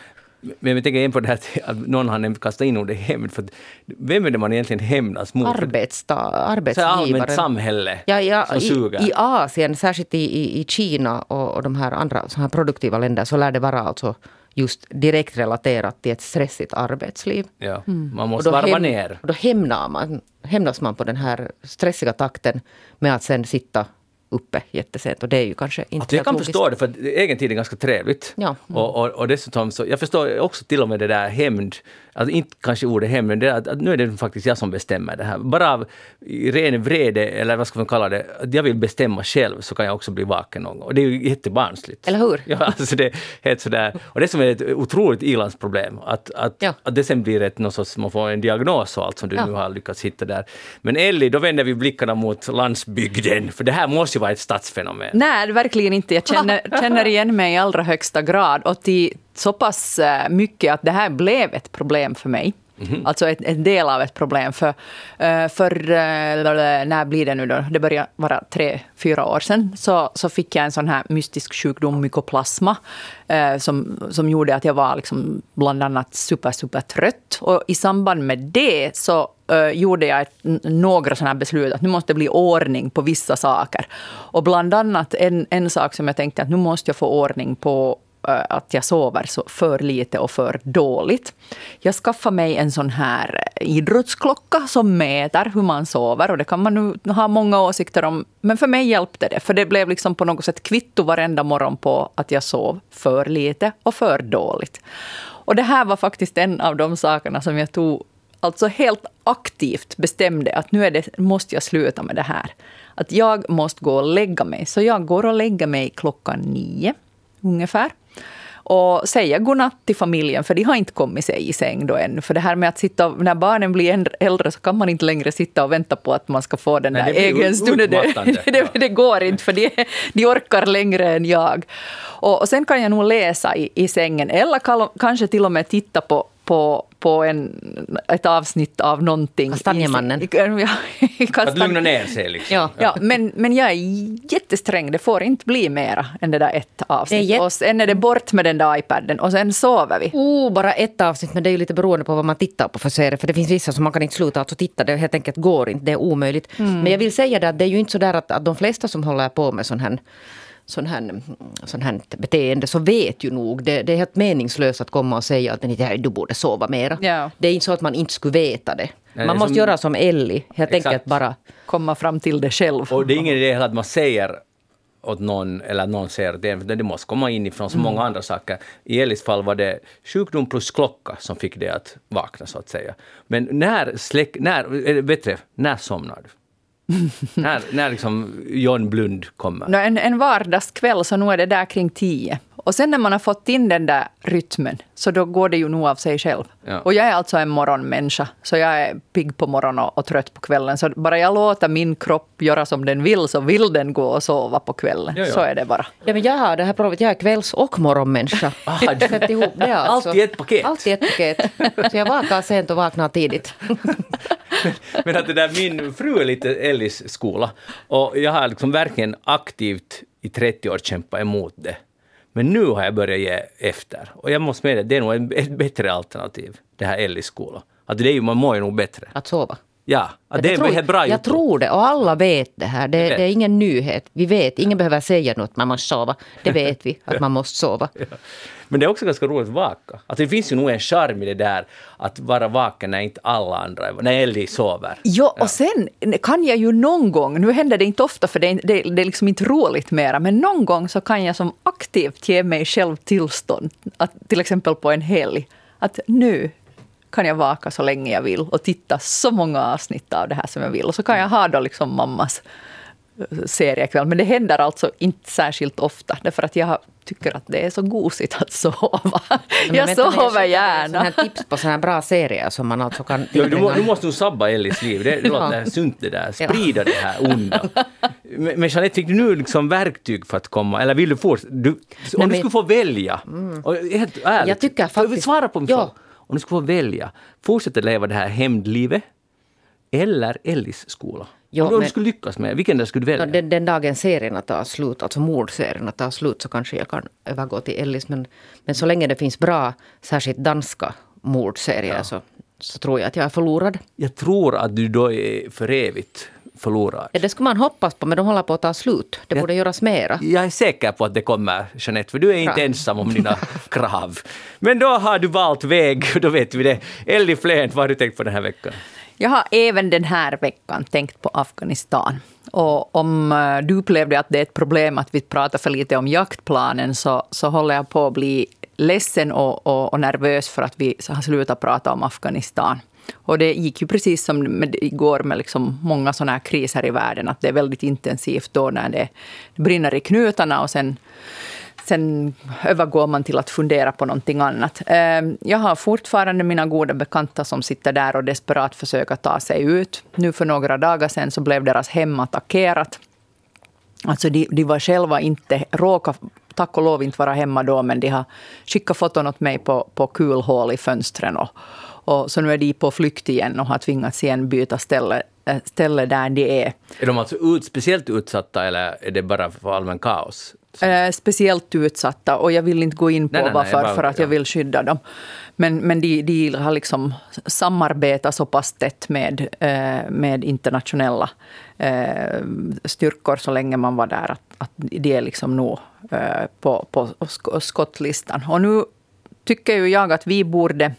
Men jag tänker igen på det här att- någon har nämnt kastat in ordet hämnd. För vem är det man egentligen hämnas mot? Arbetsta, Så arbetsgivaren. allmänt samhälle Ja, ja, som i, suger. I Asien, särskilt i, i, Kina och, och de här andra så här produktiva länder, så lär det vara alltså just direkt relaterat till ett stressigt arbetsliv. ja. Man Och måste varva ner. och då hämnar man, hämnas man på den här stressiga takten med att sen sitta uppe jättesent. Och det är ju kanske inte Alltså jag kan logiskt. förstå det, för egen tid är ganska trevligt. Ja. Och, och, och dessutom så, jag förstår också till och med det där hämnd, alltså inte kanske ordet hämnd, men det att, att nu är det faktiskt jag som bestämmer det här. Bara av ren vrede, eller vad ska man kalla det, att jag vill bestämma själv så kan jag också bli vaken någon gång. Och det är ju jättebarnsligt. Eller hur? Ja, alltså det är helt sådär. Och det som är ett otroligt ilandsproblem, att, att, Ja. att det sen blir ett, någon sorts, man får en diagnos och allt som du Ja. nu har lyckats hitta där. Men Ellie, då vänder vi blickarna mot landsbygden, för det här måste ju vara ett stadsfenomen. Nej, verkligen inte. Jag känner, känner igen mig i allra högsta grad. Och till så pass eh, mycket att det här blev ett problem för mig. Alltså ett, en del av ett problem. För, eh, för eh, när blir det nu då? Det börjar vara tre, fyra år sedan. Så, så fick jag en sån här mystisk sjukdom, mykoplasma, som, som gjorde att jag var liksom bland annat super, super trött. Och i samband med det så gjorde jag några sådana här beslut att nu måste det bli ordning på vissa saker. Och bland annat en, en sak som jag tänkte att nu måste jag få ordning på Eh, att jag sover så för lite och för dåligt. Jag skaffade mig en sån här eh, idrottsklocka som mäter hur man sover. Och det kan man nu ha många åsikter om. Men för mig hjälpte det. För det blev liksom på något sätt kvitto varenda morgon på att jag sov för lite och för dåligt. Och det här var faktiskt en av de sakerna som jag tog alltså helt aktivt bestämde att nu är det, måste jag sluta med det här. Att jag måste gå och lägga mig. Så jag går och lägger mig klockan nio ungefär. Och säga godnatt till familjen, för de har inte kommit sig i säng då än. För det här med att sitta, när barnen blir äldre- så kan man inte längre sitta och vänta på att man ska få den där egen stunden. Det, det, det går inte, för de, de orkar längre än jag. Och, och sen kan jag nog läsa i, i sängen, eller kanske till och med titta på, på, på en, ett avsnitt av någonting. Kastanjemannen. Ja, Att lugna ner sig liksom. Ja. Ja, men, men jag är jättesträng. Det får inte bli mera än det där ett avsnitt. Jätte- Och sen är det bort med den där iPaden och sen sover vi. Oh, bara ett avsnitt, men det är ju lite beroende på vad man tittar på för serie. För det finns vissa som man kan inte sluta alltså titta, det helt enkelt går inte, det är omöjligt. Men jag vill säga det att det är ju inte så där att, att de flesta som håller på med sån här sån här, sån här beteende så vet ju nog. Det, det är helt meningslöst att komma och säga att "Nej, du borde sova mera. Ja. Det är inte så att man inte skulle veta det. Nej, det man är måste som- göra som Ellie, helt Exakt. enkelt bara Komma fram till det själv. Och det är ingen idé att man säger åt någon, eller att någon säger det, för det måste komma inifrån så många andra saker. I Elis fall var det sjukdom plus klocka som fick det att vakna, så att säga. Men när släck, när, eller bättre, när somnar du? När, när liksom John Blund kommer? No, en, en vardagskväll så nog är det där kring tio. Och sen när man har fått in den där rytmen så då går det ju nog av sig själv. Ja. Och jag är alltså en morgonmänniska. Så jag är pigg på morgonen och, och trött på kvällen. Så bara jag låter min kropp göra som den vill så vill den gå och sova på kvällen. Ja, ja. Så är det bara. Ja, men jag har det här problemet, jag är kvälls och morgonmänniska. Ah, du- Sätt ihop det alltså. Allt i ett paket. Allt i ett paket. Så jag vaknar sent och vaknar tidigt. Men att det där, min fru är lite Ellis skola och jag har liksom verkligen aktivt i 30 år kämpat emot det. Men nu har jag börjat ge efter. Och jag måste med det, det är nog ett bättre alternativ, det här Ellis skola. Att det är ju, man mår ju nog bättre. Att sova. Ja, att det är tror, helt bra Jag gjort. tror det och alla vet det här. Det, det är ingen nyhet. Vi vet, ingen behöver säga något, man måste sova. Det vet vi, att man måste sova. Men det är också ganska roligt att vaka. Alltså det finns ju nog en charm i det där att vara vaken när inte alla andra, är- när Ellie sover. Ja, och sen kan jag ju någon gång, nu händer det inte ofta för det är, det, det är liksom inte roligt mera, men någon gång så kan jag som aktivt ge mig själv tillstånd, att, till exempel på en helg, att nu kan jag vaka så länge jag vill och titta så många avsnitt av det här som jag vill. Och så kan jag ha då liksom mammas seriekväll. Men det händer alltså inte särskilt ofta, därför att jag tycker att det är så gosigt att sova. Men Jag vänta, sover dig gärna. här tips på såna här bra serier som man alltså kan... Ja, du, må, du måste nog sabba Ellies liv. Det, det Ja. låter sunt det där. Sprida det här onda. Men, men Jeanette, fick du nu liksom verktyg för att komma, eller vill du fortsätta? Du, om du men- skulle få välja, och helt ärligt, Jag tycker faktiskt- Svara på min Ja. fråga. Om du skulle få välja, fortsätta leva det här hämndlivet eller Ellis skola? Ja, om du men- skulle lyckas med vilken där skulle du välja? Ja, den, den dagen serierna tar slut, alltså mordserierna tar slut, så kanske jag kan övergå till Ellis. Men, men så länge det finns bra, särskilt danska mordserier, så, så tror jag att jag är förlorad. Jag tror att du då är för evigt förlorad. Ja, det skulle man hoppas på, men de håller på att ta slut. Det Ja. borde göras mera. Jag är säker på att det kommer, Jeanette, för du är inte Bra. ensam om dina krav. Men då har du valt väg, då vet vi det. Ellie Flent, vad har du tänkt på den här veckan? Jag har även den här veckan tänkt på Afghanistan. Och om eh, du upplevde att det är ett problem att vi pratar för lite om jaktplanen så, så håller jag på att bli ledsen och, och, och nervös för att vi har slutat prata om Afghanistan. Och det gick ju precis som med, igår med liksom många sådana här kriser i världen, att det är väldigt intensivt då när det, det brinner i knutarna och sen Sen övergår man till att fundera på någonting annat. Ehm, jag har fortfarande mina goda bekanta som sitter där och desperat försöker ta sig ut. Nu för några dagar sedan så blev deras hem attackerat. Alltså de, de var själva inte, råkade tack och lov inte vara hemma då, men de har skickat foton åt mig på, på kulhål i fönstren. Och, och så nu är de på flykt igen och har tvingats igen byta ställe, eh, ställe där de är. Är de alltså ut, speciellt utsatta eller är det bara för allmän kaos? Eh, speciellt utsatta och jag vill inte gå in på Nej, nej, varför, bara- för att jag ja. vill skydda dem. Men, men de, de har liksom samarbetat så pass tätt med, eh, med internationella eh, styrkor så länge man var där att, att de är liksom nog på, på sk- skottlistan. Och nu tycker ju jag att vi borde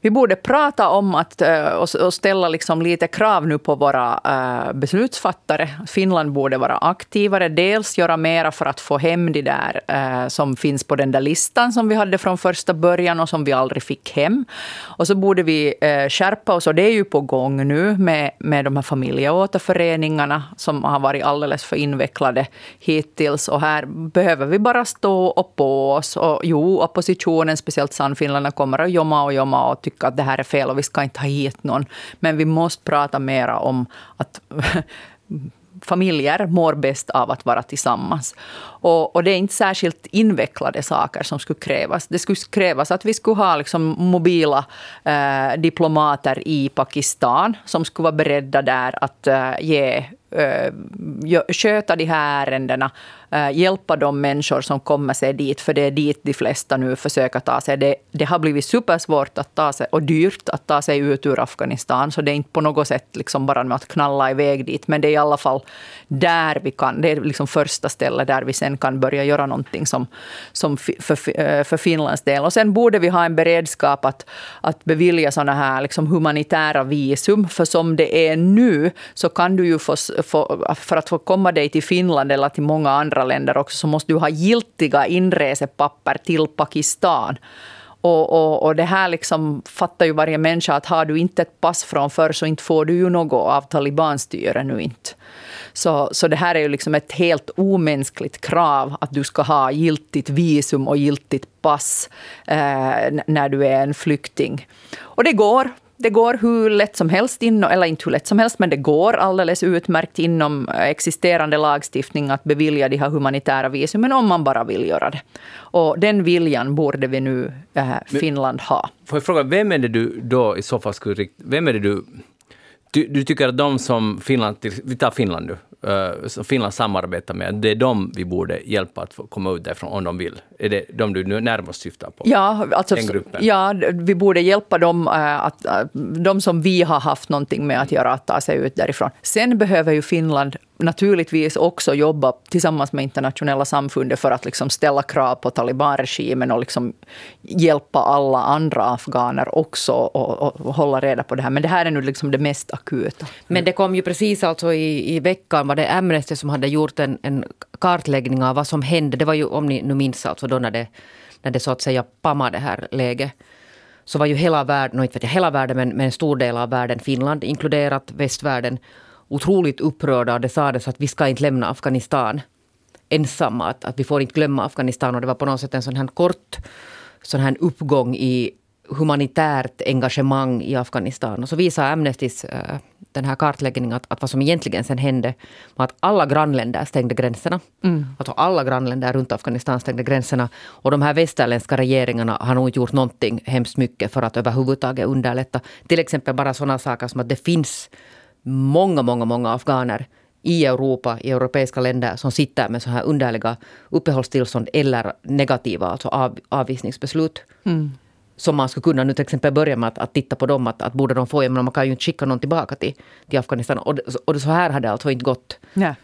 vi borde prata om att, eh, och ställa liksom lite krav nu på våra eh, beslutsfattare. Finland borde vara aktivare. Dels göra mera för att få hem de där eh, som finns på den där listan som vi hade från första början och som vi aldrig fick hem. Och så borde vi skärpa oss, och det är ju på gång nu med, med de här familjeåterföreningarna som har varit alldeles för invecklade hittills. Och här behöver vi bara stå och på oss. Och jo, oppositionen, speciellt Sannfinländarna, kommer att jomma och jomma och tycka att det här är fel och vi ska inte ha hit någon. Men vi måste prata mera om att familjer mår bäst av att vara tillsammans. Och, och det är inte särskilt invecklade saker som skulle krävas. Det skulle krävas att vi skulle ha liksom mobila eh, diplomater i Pakistan som skulle vara beredda där att eh, ge eh, sköta de här ärendena, Eh, hjälpa de människor som kommer sig dit, för det är dit de flesta nu försöker ta sig. Det, det har blivit supersvårt att ta sig, och dyrt att ta sig ut ur Afghanistan, så det är inte på något sätt liksom bara med att knalla iväg dit, men det är i alla fall där vi kan, det är liksom första stället där vi sen kan börja göra någonting som, som för, eh, för Finlands del. Och sen borde vi ha en beredskap att, att bevilja sådana här liksom humanitära visum, för som det är nu så kan du ju få, få, för att få komma dig till Finland eller till många andra länder också, så måste du ha giltiga inresepapper till Pakistan. Och, och, och det här liksom fattar ju varje människa att har du inte ett pass från förr så inte får du ju något av talibanstyre nu inte. Så, så det här är ju liksom ett helt omänskligt krav att du ska ha giltigt visum och giltigt pass eh, när du är en flykting. Och det går. Det går hur lätt som helst, inom, eller inte hur lätt som helst, men det går alldeles utmärkt inom existerande lagstiftning att bevilja de här humanitära visumen om man bara vill göra det. Och den viljan borde vi nu, eh, Finland, ha. Får jag fråga, vem är det du då i så fall skulle Vem är det du Du, du tycker att de som Finland, vi tar Finland nu, som Finland samarbetar med, det är de vi borde hjälpa att komma ut därifrån om de vill? Är det de du närmast syftar på? Ja, alltså, ja vi borde hjälpa dem, uh, att, uh, de som vi har haft någonting med att göra, att ta sig ut därifrån. Sen behöver ju Finland naturligtvis också jobba tillsammans med internationella samfundet för att liksom ställa krav på talibanregimen och liksom hjälpa alla andra afghaner också och, och, hålla reda på det här. Men det här är nu liksom det mest akuta. Men det kom ju precis alltså i, i veckan var det Amnesty som hade gjort en, en kartläggning av vad som hände. Det var ju, om ni nu minns, alltså då när det, när det så att säga pammade det här läget så var ju hela världen, inte vet jag, hela världen men, men en stor del av världen, Finland inkluderat västvärlden, otroligt upprörda och det sades att vi ska inte lämna Afghanistan ensamma. Att, att vi får inte glömma Afghanistan. Och det var på något sätt en sån här kort sån här uppgång i humanitärt engagemang i Afghanistan. Och så visar Amnestys äh, den här kartläggningen att, att vad som egentligen sen hände var att alla grannländer stängde gränserna. Mm. Alltså alla grannländer runt Afghanistan stängde gränserna. Och de här västerländska regeringarna har nog inte gjort någonting hemskt mycket för att överhuvudtaget underlätta. Till exempel bara sådana saker som att det finns många, många, många afghaner i Europa, i europeiska länder som sitter med så här underliga uppehållstillstånd eller negativa alltså av, avvisningsbeslut. Mm. Som man skulle kunna nu till exempel börja med att, att titta på dem. Att, att borde de få, men man kan ju inte skicka någon tillbaka till, till Afghanistan. Och, och så här har det alltså inte gått. Ja.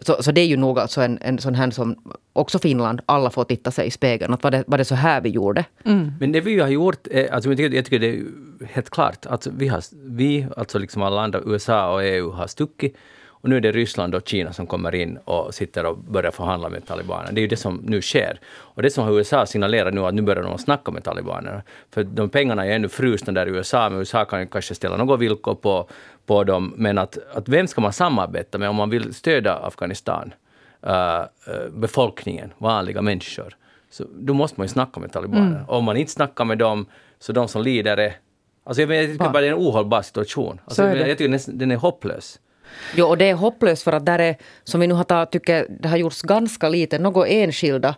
Så, så det är ju nog alltså en, en sån här som också Finland, alla får titta sig i spegeln. Att var, det, var det så här vi gjorde? Mm. Men det vi har gjort, alltså jag, tycker, jag tycker det är helt klart. Alltså vi, har, vi, alltså liksom alla andra, USA och EU har stuckit. Och nu är det Ryssland och Kina som kommer in och sitter och börjar förhandla med talibanerna. Det är ju det som nu sker. Och det som USA signalerar nu att nu börjar de snacka med talibanerna. För de pengarna är ännu frusna där i USA, men USA kan ju kanske ställa några villkor på, på dem. Men att, att vem ska man samarbeta med om man vill stödja Afghanistan? Uh, befolkningen, vanliga människor. Så då måste man ju snacka med talibanerna. Mm. Om man inte snackar med dem, så de som lider är... Alltså jag, jag tycker bara det är en ohållbar situation. Alltså jag, tycker den är hopplös. Jo, och det är hopplöst för att där är, som vi nu har tagit, tycker det har gjorts ganska lite, något enskilda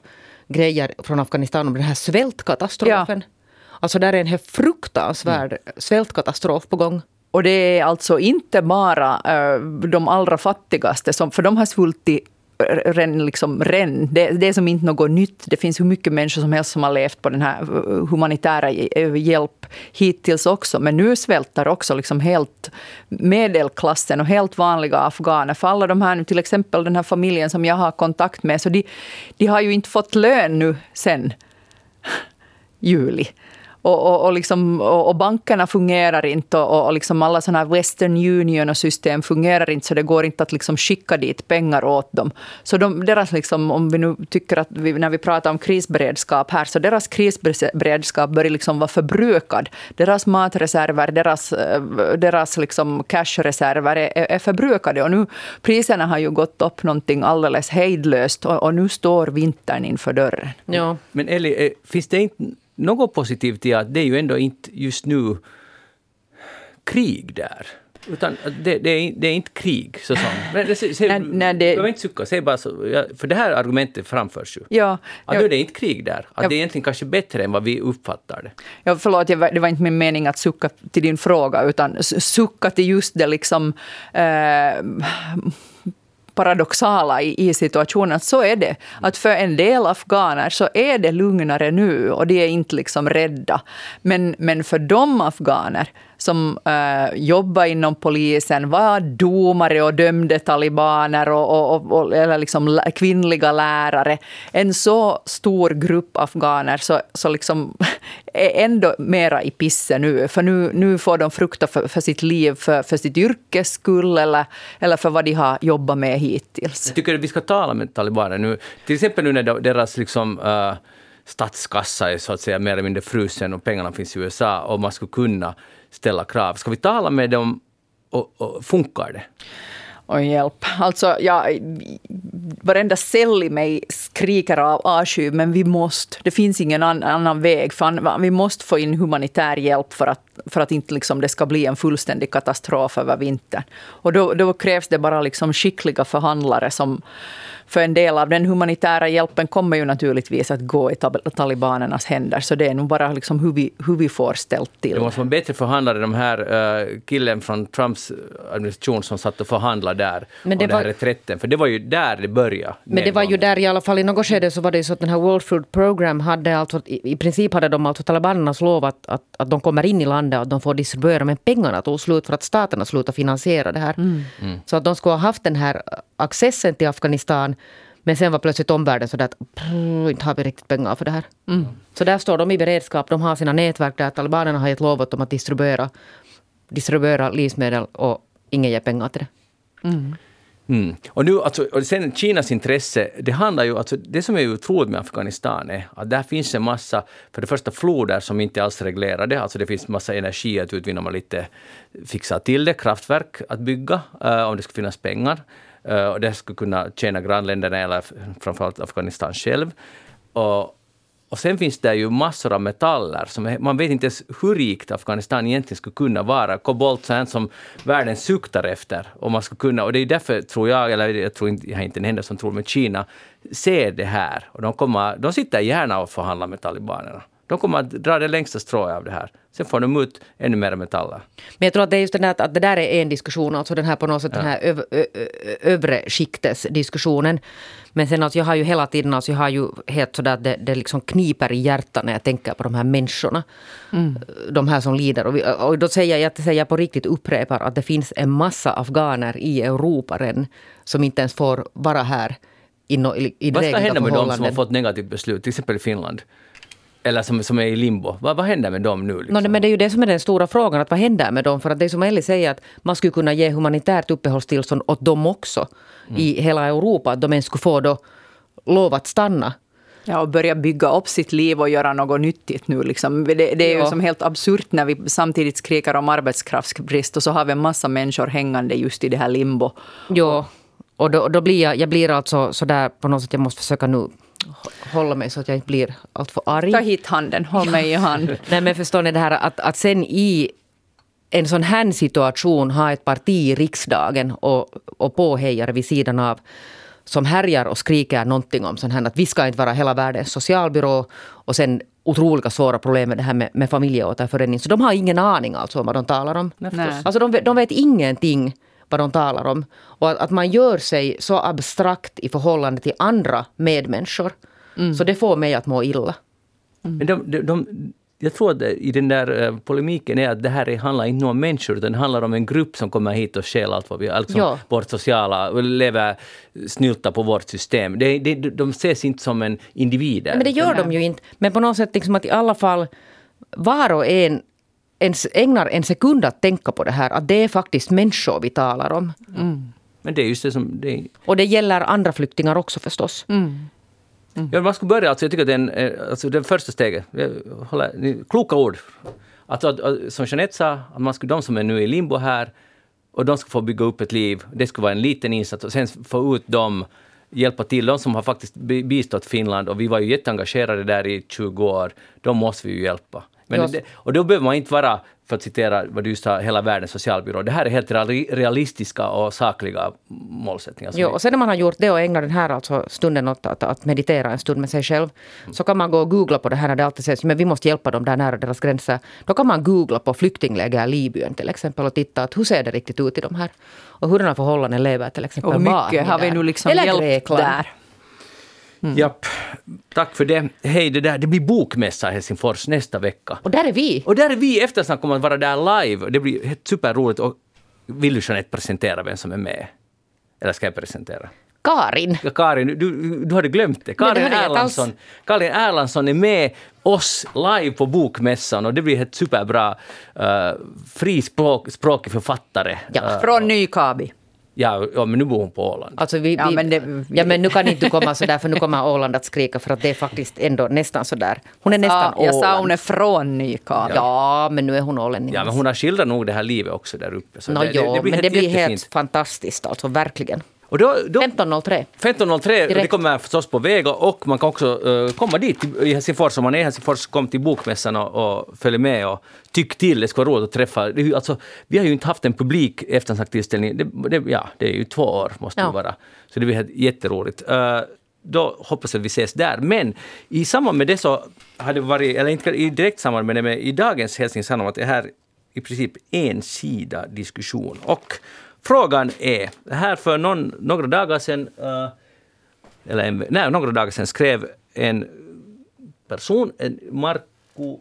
grejer från Afghanistan om den här svältkatastrofen. Ja. Alltså där är en helt fruktansvärd mm. svältkatastrof på gång. Och det är alltså inte bara uh, de allra fattigaste, som, för de har svultit ren, liksom, ren. Det, det är som inte något nytt. Det finns hur mycket människor som helst som har levt på den här uh, uh, humanitära eh, hjälp hittills också. Men nu svälter också liksom helt medelklassen och helt vanliga afghaner. För alla de här, till exempel den här familjen som jag har kontakt med, så de, de har ju inte fått lön nu sen juli. Och, och, och, liksom, och, och bankerna fungerar inte och, och liksom alla såna här Western Union och system fungerar inte så det går inte att liksom skicka dit pengar åt dem. Så de, deras, liksom, om vi nu tycker att vi, när vi pratar om krisberedskap här, så deras krisberedskap börjar liksom vara förbrukad. Deras matreserver, deras, eh, deras liksom cashreserver är, är förbrukade och nu priserna har ju gått upp någonting alldeles hejdlöst och, och nu står vintern inför dörren. Ja. Men Eli, eh, finns det inte något positivt i att det är ju ändå inte just nu krig där. Utan det, det, är, det är inte krig. Så som. Men det, se, nej, nej, det, behöver inte sucka, säg bara så. För det här argumentet framförs ju. Ja, att ja, nu är det inte krig där. Att ja, det är egentligen kanske bättre än vad vi uppfattar det. Ja, förlåt, det var inte min mening att sucka till din fråga, utan sucka till just det liksom eh, paradoxala i, i situationen. Att så är det. Att för en del afghaner så är det lugnare nu och de är inte liksom rädda. Men, men för de afghaner som eh, äh, jobbade inom polisen, var domare och dömde talibaner och, och, och, eller liksom kvinnliga lärare. En så stor grupp afghaner så, så liksom är ändå mera i pissen nu. För nu, nu får de frukta för, för sitt liv, för, för sitt yrkes skull eller, eller för vad de har jobbat med hittills. Jag tycker att vi ska tala med talibaner nu. Till exempel nu när deras liksom, uh, statskassa är så att säga mer eller mindre frusen och pengarna finns i USA och man skulle kunna ställa krav. Ska vi tala med dem och, och funkar det? Och hjälp. Alltså, jag, varenda cell i mig skriker av avsky, men vi måste. Det finns ingen annan väg. För vi måste få in humanitär hjälp för att, för att inte liksom det ska bli en fullständig katastrof över vintern. Och då, då krävs det bara liksom skickliga förhandlare som för en del av den humanitära hjälpen kommer ju naturligtvis att gå i talibanernas händer. Så det är nog bara liksom hur, vi, hur vi får ställt till det. måste vara bättre förhandlare, de här uh, killen från Trumps administration som satt och förhandlade där. Men det om var, den här reträtten. För det var ju där det började. Men det var ju där i alla fall i något skede så var det så att den här World Food Program hade alltså, i, i princip hade de alltså talibanernas lov att, att, att de kommer in i landet och att de får distribuera, men pengarna tog slut för att staterna slutade finansiera det här. Mm. Mm. Så att de skulle ha haft den här accessen till Afghanistan men sen var plötsligt omvärlden så att inte har vi riktigt pengar för det här. Mm. Så där står de i beredskap. De har sina nätverk där talibanerna har gett lov åt dem att distribuera, distribuera livsmedel och ingen ger pengar till det. Mm. Mm. Och nu, alltså, och sen Kinas intresse, det handlar ju, alltså, det som är otroligt med Afghanistan är att där finns en massa, för det första floder som inte alls är reglerade, alltså det finns massa energi att utvinna om man lite fixar till det, kraftverk att bygga, uh, om det skulle finnas pengar. Uh, och det skulle kunna tjäna grannländerna eller framförallt Afghanistan själv. Och, och sen finns det ju massor av metaller. Som man vet inte ens hur rikt Afghanistan egentligen skulle kunna vara. Kobolt, sånt som världen suktar efter. Och, man skulle kunna, och det är därför, tror jag, eller jag tror inte, jag är inte den enda som tror, men Kina ser det här. Och de, kommer, de sitter gärna och förhandlar med talibanerna. De kommer att dra det längsta strået av det här. Sen får de ut ännu mer metaller. Men jag tror att det är just det där att det där är en diskussion, alltså den här på något sätt ja. den här öv, ö, övre skiktesdiskussionen. Men sen alltså jag har ju hela tiden, alltså jag har ju helt sådär att det, det liksom kniper i hjärtat när jag tänker på de här människorna. Mm. De här som lider. Och, vi, och då säger jag, säger jag på riktigt upprepar att det finns en massa afghaner i Europa redan som inte ens får vara här i, no, i, i Vad ska hända med de som har fått negativt beslut, till exempel i Finland? Eller som, som är i limbo. Vad, vad händer med dem nu? Liksom? No, men det är ju det som är den stora frågan, att vad händer med dem? För att det är som Elli säger, att man skulle kunna ge humanitärt uppehållstillstånd åt dem också mm. i hela Europa, att de ens skulle få då lov att stanna. Ja, och börja bygga upp sitt liv och göra något nyttigt nu. Liksom. Det, det är ja. ju som helt absurt när vi samtidigt skriker om arbetskraftsbrist och så har vi en massa människor hängande just i det här limbo. Ja, och då, då blir jag, jag blir alltså sådär på något sätt, jag måste försöka nu hålla mig så att jag inte blir alltför arg. Ta hit handen, håll mig i hand. Nej men förstår ni det här att, att sen i en sån här situation ha ett parti i riksdagen och, och påhejare vid sidan av som härjar och skriker någonting om sån här att vi ska inte vara hela världens socialbyrå och sen otroliga svåra problem med det här med, med familjeåterförening. Så de har ingen aning alltså om vad de talar om. Nej. Alltså de, de vet ingenting vad de talar om. Och att, att man gör sig så abstrakt i förhållande till andra medmänniskor. Mm. Så det får mig att må illa. Mm. Men de, de, de, jag tror att i den där uh, polemiken är att det här handlar inte om människor, utan det handlar om en grupp som kommer hit och stjäl allt vad vi har. Alltså ja. vårt sociala, lever snylta på vårt system. Det, det, de ses inte som en individer. Men det gör de ju inte. Men på något sätt liksom att i alla fall var och en ens ägnar en sekund att tänka på det här, att det är faktiskt människor vi talar om. Mm. Men det är just det som... Det Och det gäller andra flyktingar också förstås. Mm. Mm. Ja, man ska börja, alltså, jag tycker att den, eh, alltså, det första steget, håller, kloka ord. Alltså, att, som Jeanette sa, att man ska, de som är nu i limbo här, och de ska få bygga upp ett liv. Det ska vara en liten insats och sen få ut dem, hjälpa till. De som har faktiskt bistått Finland och vi var ju jätteengagerade där i 20 år, de måste vi ju hjälpa. Men det, och då behöver man inte vara, för att citera vad du sa, hela världens socialbyrå. Det här är helt realistiska och sakliga målsättningar. Jo, och sen när man har gjort det och ägnat den här alltså stunden åt att, att meditera en stund med sig själv, mm. så kan man gå och googla på det här när det alltid sägs men vi måste hjälpa dem där nära deras gränser. Då kan man googla på flyktingläger i Libyen till exempel och titta att hur ser det riktigt ut i de här. Och hurdana förhållanden lever till exempel Och mycket har vi nu liksom Eller hjälpt Grekland. där. Mm. Japp. Tack för det. Hej, det, där, det blir bokmässa i Helsingfors nästa vecka. Och där är vi! Och där är vi. Eftersnack kommer att vara där live. Det blir superroligt. Och vill du Jeanette presentera vem som är med? Eller ska jag presentera? Karin. Ja, Karin, du, du hade glömt det. Karin Erlandsson, Karin Erlandsson är med oss live på Bokmässan och det blir ett superbra uh, frispråkig författare. Ja, uh, från Nykabi. Ja, ja, men nu bor hon på Åland. Alltså vi, ja, men det, ja, men nu kan inte du komma så där för nu kommer Åland att skrika för att det är faktiskt ändå nästan så där. Hon är nästan ja, Jag sa hon är från Nykarleby. Ja, men nu är hon ålänning. Ja, men hon har skildrat nog det här livet också där uppe. Så no, det, jo, det, det, blir men det blir helt fantastiskt, alltså verkligen. Och då, då, 15.03. 15.03, det kommer förstås på väg och man kan också uh, komma dit i Helsingfors. Om man är i Helsingfors, kom till Bokmässan och, och följ med och tyck till. Det ska vara roligt att träffa. Det alltså, vi har ju inte haft en publik eftersnackstillställning. Det, det, ja, det är ju två år måste Ja. det vara. Så det blir jätteroligt. Uh, då hoppas jag att vi ses där. Men i samband med det så har det varit, eller inte i direkt samband med det, men i dagens Helsingin Sanomat är här i princip en sida diskussion. Och frågan är, här för någon, några dagar sedan, eh, eller en, nej, några dagar sedan skrev en person, en Markku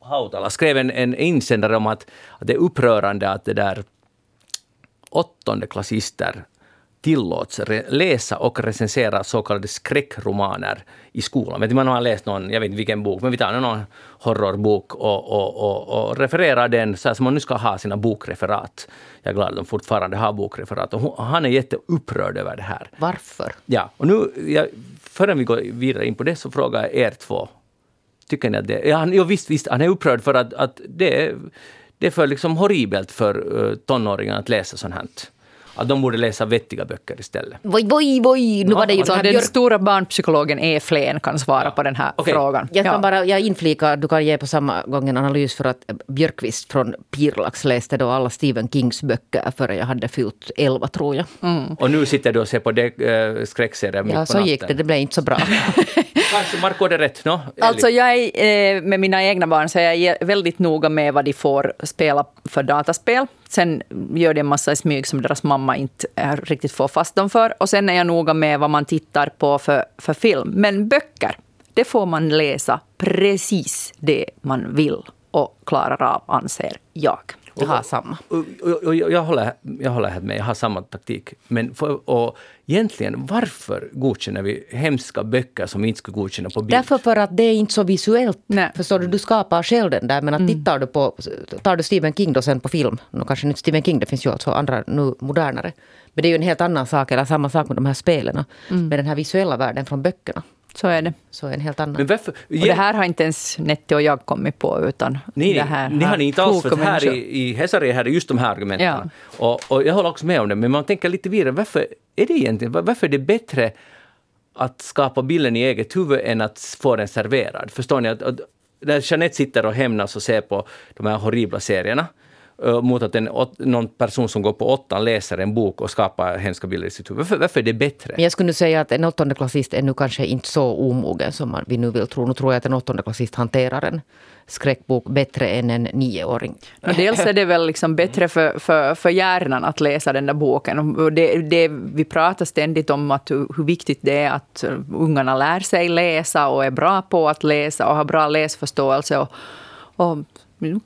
Hautala, skrev en, en insändare om att, att det är upprörande att det där åttonde klassister tillåts re- läsa och recensera så kallade skräckromaner i skolan. Man har läst någon, jag vet inte vilken bok, men vi tar någon horrorbok och, och, och, och refererar den så här som man nu ska ha sina bokreferat. Jag är glad att de fortfarande har bokreferat. Och hon, han är jätteupprörd över det här. Varför? Ja, och nu, jag, förrän vi går vidare in på det så frågar jag er två. Tycker ni att det... Ja, han, ja visst, visst, han är upprörd för att, att det, det är för liksom horribelt för uh, tonåringar att läsa sånt här. Att de borde läsa vettiga böcker istället. Voj, voj, voj! Nu var det ju Så den här den stora barnpsykologen E. Flen kan svara på den här Okej. frågan. Jag kan Ja. bara jag inflika, du kan ge på samma gång en analys för att Björkqvist från Pirlax läste då alla Stephen Kings böcker före jag hade fyllt 11 tror jag. Och nu sitter du och ser på det, uh, skräckserier mitt Ja, på så gick det. Det blev inte så bra. Kanske Marko hade rätt, no? Alltså jag är, eh, med mina egna barn så jag är väldigt noga med vad de får spela för dataspel. Sen gör de en massa i smyg som deras mamma inte riktigt får fast dem för. Och sen är jag noga med vad man tittar på för, för film. Men böcker, det får man läsa precis det man vill och klarar av, anser jag. Jag har samma. Och, och, och, jag, håller, jag håller med, jag har samma taktik. Men för, och egentligen, varför godkänner vi hemska böcker som vi inte skulle godkänna på bild? Därför för att det är inte så visuellt. Nej. Förstår du, du skapar själv den där. Men att tittar du på, tar du Stephen King då sen på film, nu kanske inte Stephen King, det finns ju alltså andra nu modernare. Men det är ju en helt annan sak, eller samma sak med de här spelen. Med den här visuella världen från böckerna. Så är det. Så är en helt annan. Men varför, Och det här har inte ens Nettie och jag kommit på, utan Nej, det här ni har ni inte alls, för här i, i Hesari här är just de här argumenten. Ja. Och, och jag håller också med om det, men man tänker lite vidare, varför är det egentligen, varför är det bättre att skapa bilden i eget huvud än att få den serverad? Förstår ni? Att, att, när Jeanette sitter och hämnas och ser på de här horribla serierna, mot att en, någon person som går på åttan läser en bok och skapar hemska bilder i sitt huvud. Varför, varför är det bättre? Men jag skulle nu säga att en åttondeklassist är nu kanske inte så omogen som man, vi nu vill tro. Nu tror jag att en åttondeklassist hanterar en skräckbok bättre än en nioåring. Men dels är det väl liksom bättre för, för, för hjärnan att läsa den där boken. Och det, det, vi pratar ständigt om att hur, viktigt det är att ungarna lär sig läsa och är bra på att läsa och har bra läsförståelse. Och, och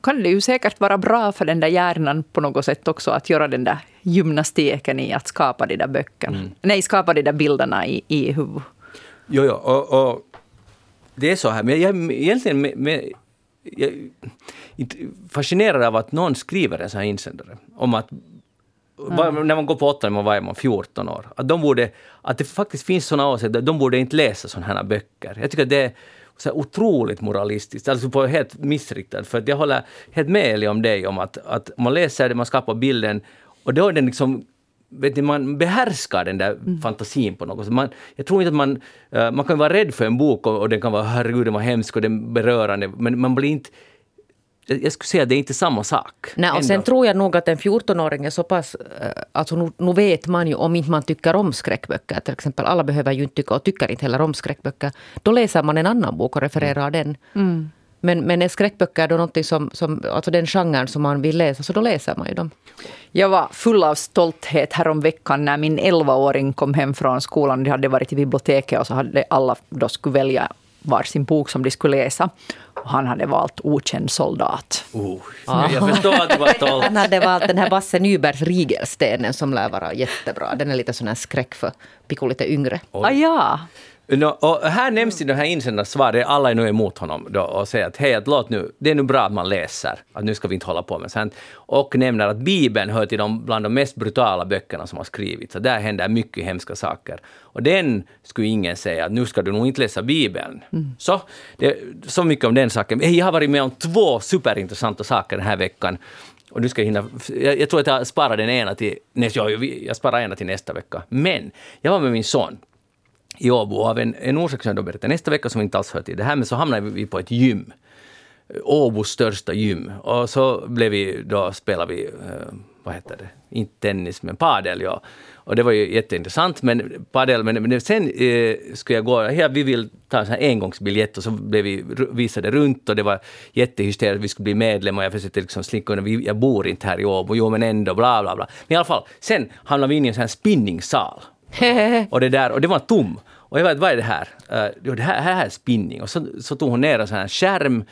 kan det ju säkert vara bra för den där hjärnan på något sätt också att göra den där gymnastiken i att skapa de där böckerna. Nej, skapa de där bilderna i, i huvudet. Jo, jo, och, och det är så här, men jag är egentligen med, med, jag är fascinerad av att någon skriver en sån här insändare om att var, när man går på åttan, man var man 14 år, att, de borde, att det faktiskt finns såna åsikter, de borde inte läsa såna här böcker. Jag tycker det är så här otroligt moralistiskt, alltså på helt missriktat. För jag håller helt med Eli om dig om att, att man läser det, man skapar bilden och då är den liksom vet ni, man behärskar den där fantasin på något. Man, jag tror inte att man... eh, man kan vara rädd för en bok och, och den kan vara herregud, den var hemsk och den berörande, men man blir inte... Jag, skulle säga att det är inte samma sak. Nej, och sen tror jag nog att en 14-åring är så pass... eh, Alltså nu, nu vet man ju om inte man tycker om skräckböcker. Till exempel alla behöver ju inte tycka och tycker inte heller om skräckböcker. Då läser man en annan bok och refererar den. Men, men är skräckböcker då någonting som, som... Alltså den genren som man vill läsa, så då läser man ju dem. Jag var full av stolthet häromveckan när min 11-åring kom hem från skolan. De hade varit i biblioteket och så hade alla då skulle välja varsin bok som de skulle läsa. Och han hade valt Okänd soldat. Oh, Jag förstår att du var stolt. Han hade valt den här Basse Nybergs Rigelstenen som lär vara jättebra. Den är lite sån här skräck för pico lite yngre. Ah, ja. No, här nämns i de här insändarnas svar, alla är nu emot honom då och säger att hej, att låt nu, det är nu bra att man läser, att nu ska vi inte hålla på med sånt. Och nämner att Bibeln hör till de, bland de mest brutala böckerna som har skrivits. Så där händer mycket hemska saker. Och den skulle ingen säga att nu ska du nog inte läsa Bibeln. Så, det, så mycket om den saken. Jag har varit med om två superintressanta saker den här veckan. Och nu ska jag hinna... Jag, jag tror att jag sparar den ena till... Nästa, ja, vi- jag sparar ena till nästa vecka. Men jag var med min son i Åbo av en, en orsak som jag då berättar nästa vecka som inte alls hör till det här, men så hamnade vi på ett gym. Åbos största gym. Och så blev vi, då spelade vi, vad heter det, inte tennis men padel ja. Och det var ju jätteintressant, men padel, men, men sen eh, skulle jag gå, ja, vi vill ta en sån här engångsbiljett och så blev vi visade runt och det var jättehysteriskt, vi skulle bli medlem och jag försökte liksom slinka undan, jag bor inte här i Åbo, jo men ändå, bla bla bla. Men i alla fall, sen hamnade vi in i en sån här spinningsal. Och det, där, och det var tom. Och jag vet, vad är det här? Uh, jo, det här, här är spinning. Och så, så tog hon ner en sån här skärm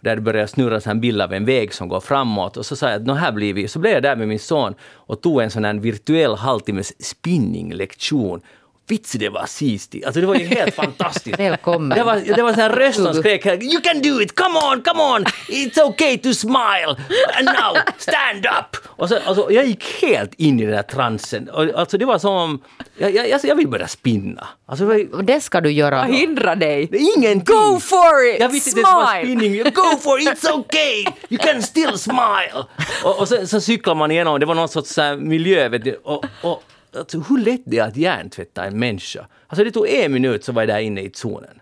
där det började snurra en bild av en väg som går framåt. Och så sa jag att här blir vi. Så blev jag där med min son och tog en sån här virtuell halvtimmes spinninglektion. Vitsi, det var sistigt. Alltså det var ju helt fantastiskt. Välkommen. Det var, det var så här röst som skrek “You can do it! Come on, come on! It's okay to smile! And now, stand up!” och så, alltså, Jag gick helt in i den här transen. Och, alltså det var som om... Jag, jag, jag vill börja spinna. Alltså, Och det ska du göra. Vad hindrar dig? ingenting. Go for it! Jag visste inte ens vad spinning Go for it, it's okay! You can still smile! Och, och sen så cyklar man igenom, det var någon sorts så här miljö, vet du. Och, och, alltså, hur lätt det är att hjärntvätta en människa. Alltså det tog en minut så var jag där inne i zonen.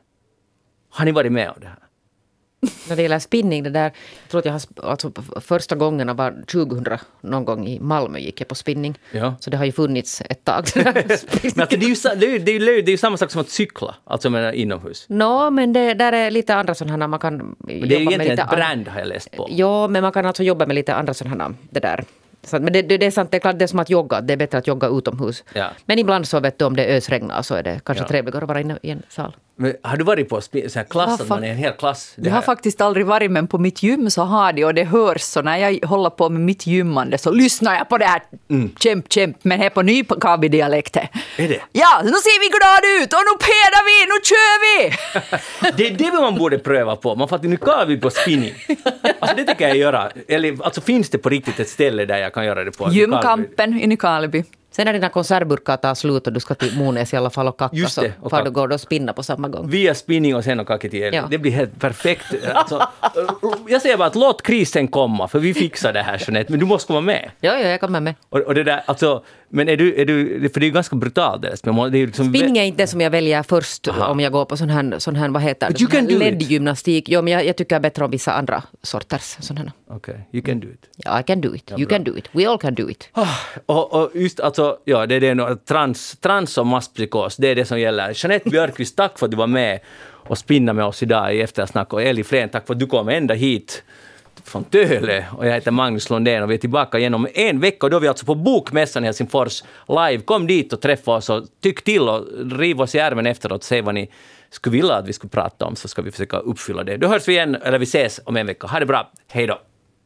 Har ni varit med om det här? När det gäller spinning, det där, jag tror att jag har, alltså första gångerna var 2000 någon gång i Malmö gick jag på spinning. Ja. Så det har ju funnits ett tag. Men alltså, det, är ju, sa- det, är ju, det, är ju, det är ju samma sak som att cykla, alltså menar inomhus. Nå, men det där är lite andra sådana man kan Men det är ju egentligen ett an- brand har jag läst på. Ja, men man kan alltså jobba med lite andra sådana det där. Så, men det, det, det är sant, det är klart det är som att jogga, det är bättre att jogga utomhus. Ja. Men ibland så vet du om det ösregnar så är det kanske Ja. trevligare att vara inne i en sal. Men har du varit på så här klass, att man är en hel klass? Det Jag har faktiskt aldrig varit, men på mitt gym så har de och det hörs. Så när jag håller på med mitt gymmande så lyssnar jag på det här kämp, kämp, men här på Nykabi-dialekt. Är det? Ja, nu ser vi glada ut och nu pedar vi, nu kör vi! Det är det man borde pröva på. Man fattar, nu vi på spinning. Alltså det tycker jag göra. Eller alltså finns det på riktigt ett ställe där jag kan göra det på? Gymkampen i Nykarleby. Sen när dina konservburkar tar slut och du ska till Monäs i alla fall och kacka Just det, så och far kacka. du går och spinna på samma gång. Via spinning och sen och kaketiel. Ja. Det blir helt perfekt. Alltså, jag säger bara att låt krisen komma, för vi fixar det här Jeanette, men du måste komma med. Ja, ja, jag kommer med. Och, och det där, alltså, men är du, är du, för det är ju ganska brutalt det är liksom Spinning är inte det som jag väljer först Aha. om jag går på sån här, sån här vad heter det. LED-gymnastik. Jo, men jag, jag tycker bättre om vissa andra sorters sådana. Okej, you can do it. Ja, I can do it. You bra. can do it. We all can do it. Ah, Och, och just alltså, ja, det är no- trans, trans och masspsykos, det är det som gäller. Jeanette Björkqvist, tack för att du var med och spinna med oss idag i Eftersnack. Och Eli Flen, tack för att du kom ända hit från Töle. Och jag heter Magnus Lundén och vi är tillbaka igen om en vecka. Och då är vi alltså på Bokmässan i Helsingfors live. Kom dit och träffa oss och tyck till och riv oss i ärmen efteråt. Säg vad ni skulle vilja att vi skulle prata om så ska vi försöka uppfylla det. Då hörs vi igen, eller vi ses om en vecka. Ha det bra. Hej då!